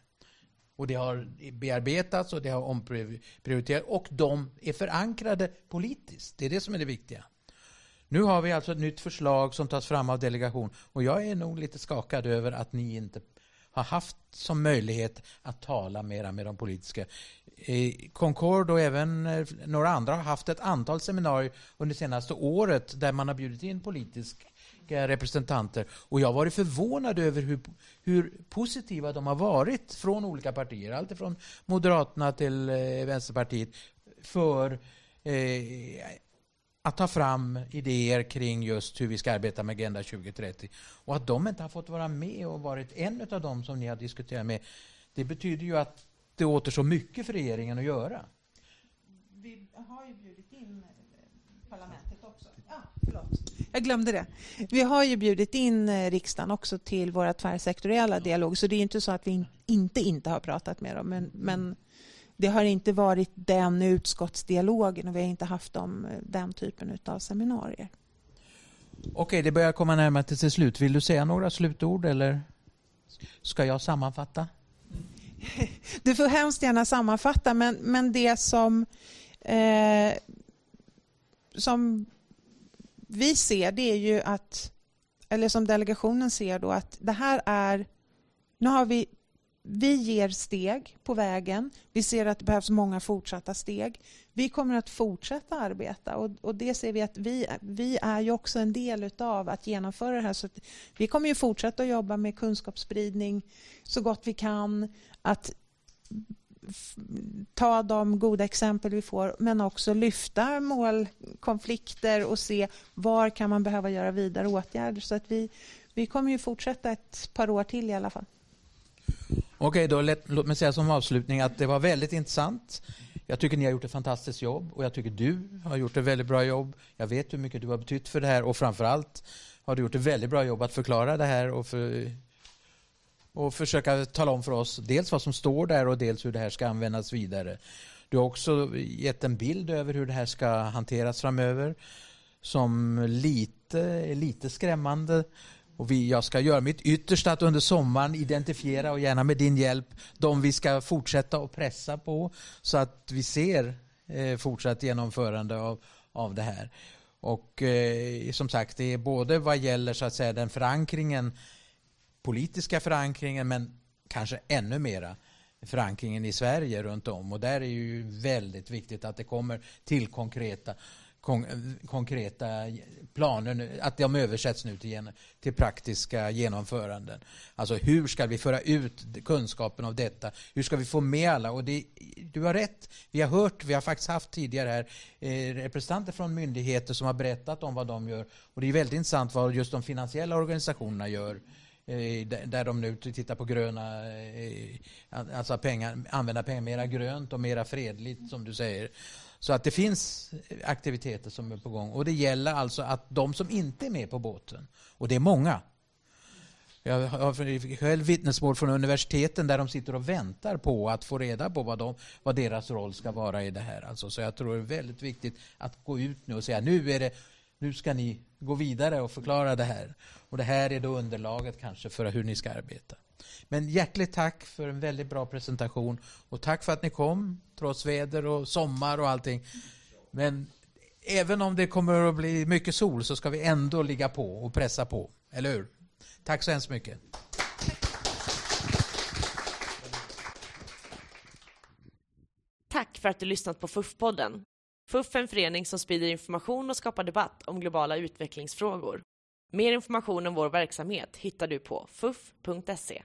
Och det har bearbetats och det har omprioriterats och de är förankrade politiskt. Det är det som är det viktiga. Nu har vi alltså ett nytt förslag som tas fram av delegation och jag är nog lite skakad över att ni inte har haft som möjlighet att tala mera med de politiska. Concord och även eh, några andra har haft ett antal seminarier under senaste året där man har bjudit in politiska representanter. Och jag har varit förvånad över hur, hur positiva de har varit från olika partier. Allt från Moderaterna till eh, Vänsterpartiet för eh, att ta fram idéer kring just hur vi ska arbeta med Agenda 2030. Och att de inte har fått vara med och varit en av dem som ni har diskuterat med, det betyder ju att det återstår mycket för regeringen att göra. Vi har ju bjudit in eh, parlamentet också. Ja, förlåt. Jag glömde det. Vi har ju bjudit in eh, riksdagen också till våra tvärsektoriella dialog, så det är inte så att vi inte inte har pratat med dem, men, men det har inte varit den utskottsdialogen och vi har inte haft dem, eh, den typen av seminarier. Okej, det börjar komma närmare till slut. Vill du säga några slutord eller ska jag sammanfatta? Du får hemskt gärna sammanfatta, men, men det som, eh, som vi ser det är ju att, eller som delegationen ser då, att det här är, nu har vi vi ger steg på vägen. Vi ser att det behövs många fortsatta steg. Vi kommer att fortsätta arbeta och, och det ser vi att vi, vi är ju också en del av att genomföra det här. Så vi kommer ju fortsätta att jobba med kunskapsspridning så gott vi kan. Att ta de goda exempel vi får men också lyfta målkonflikter och se var kan man behöva göra vidare åtgärder. Så att vi, vi kommer ju fortsätta ett par år till i alla fall. Okej, då lät, låt mig säga som avslutning att det var väldigt intressant. Jag tycker ni har gjort ett fantastiskt jobb och jag tycker du har gjort ett väldigt bra jobb. Jag vet hur mycket du har betytt för det här och framförallt har du gjort ett väldigt bra jobb att förklara det här och, för, och försöka tala om för oss dels vad som står där och dels hur det här ska användas vidare. Du har också gett en bild över hur det här ska hanteras framöver som lite, lite skrämmande och vi, jag ska göra mitt yttersta att under sommaren identifiera och gärna med din hjälp de vi ska fortsätta att pressa på så att vi ser eh, fortsatt genomförande av, av det här. Och eh, som sagt, det är både vad gäller så att säga den förankringen, politiska förankringen men kanske ännu mera förankringen i Sverige runt om. Och där är det ju väldigt viktigt att det kommer till konkreta kon konkreta planer, att de översätts nu till, till praktiska genomföranden. Alltså hur ska vi föra ut kunskapen av detta? Hur ska vi få med alla? Och det, du har rätt, vi har hört, vi har faktiskt haft tidigare här eh, representanter från myndigheter som har berättat om vad de gör. Och det är väldigt intressant vad just de finansiella organisationerna gör eh, Eh, där de nu tittar på gröna, eh, alltså pengar, använda pengar mera grönt och mera fredligt som du säger. Så att det finns aktiviteter som är på gång. Och det gäller alltså att de som inte är med på båten, och det är många. Jag har själv vittnesmål från universiteten där de sitter och väntar på att få reda på vad, de, vad deras roll ska vara i det här. Alltså, så jag tror det är väldigt viktigt att gå ut nu och säga nu, är det, nu ska ni gå vidare och förklara det här. Och det här är då underlaget kanske för hur ni ska arbeta. Men hjärtligt tack för en väldigt bra presentation och tack för att ni kom trots väder och sommar och allting. Men även om det kommer att bli mycket sol så ska vi ändå ligga på och pressa på, eller hur? Tack så hemskt mycket. Tack för att du lyssnat på FUF-podden. FUF är en förening som sprider information och skapar debatt om globala utvecklingsfrågor. Mer information om vår verksamhet hittar du på fuff.se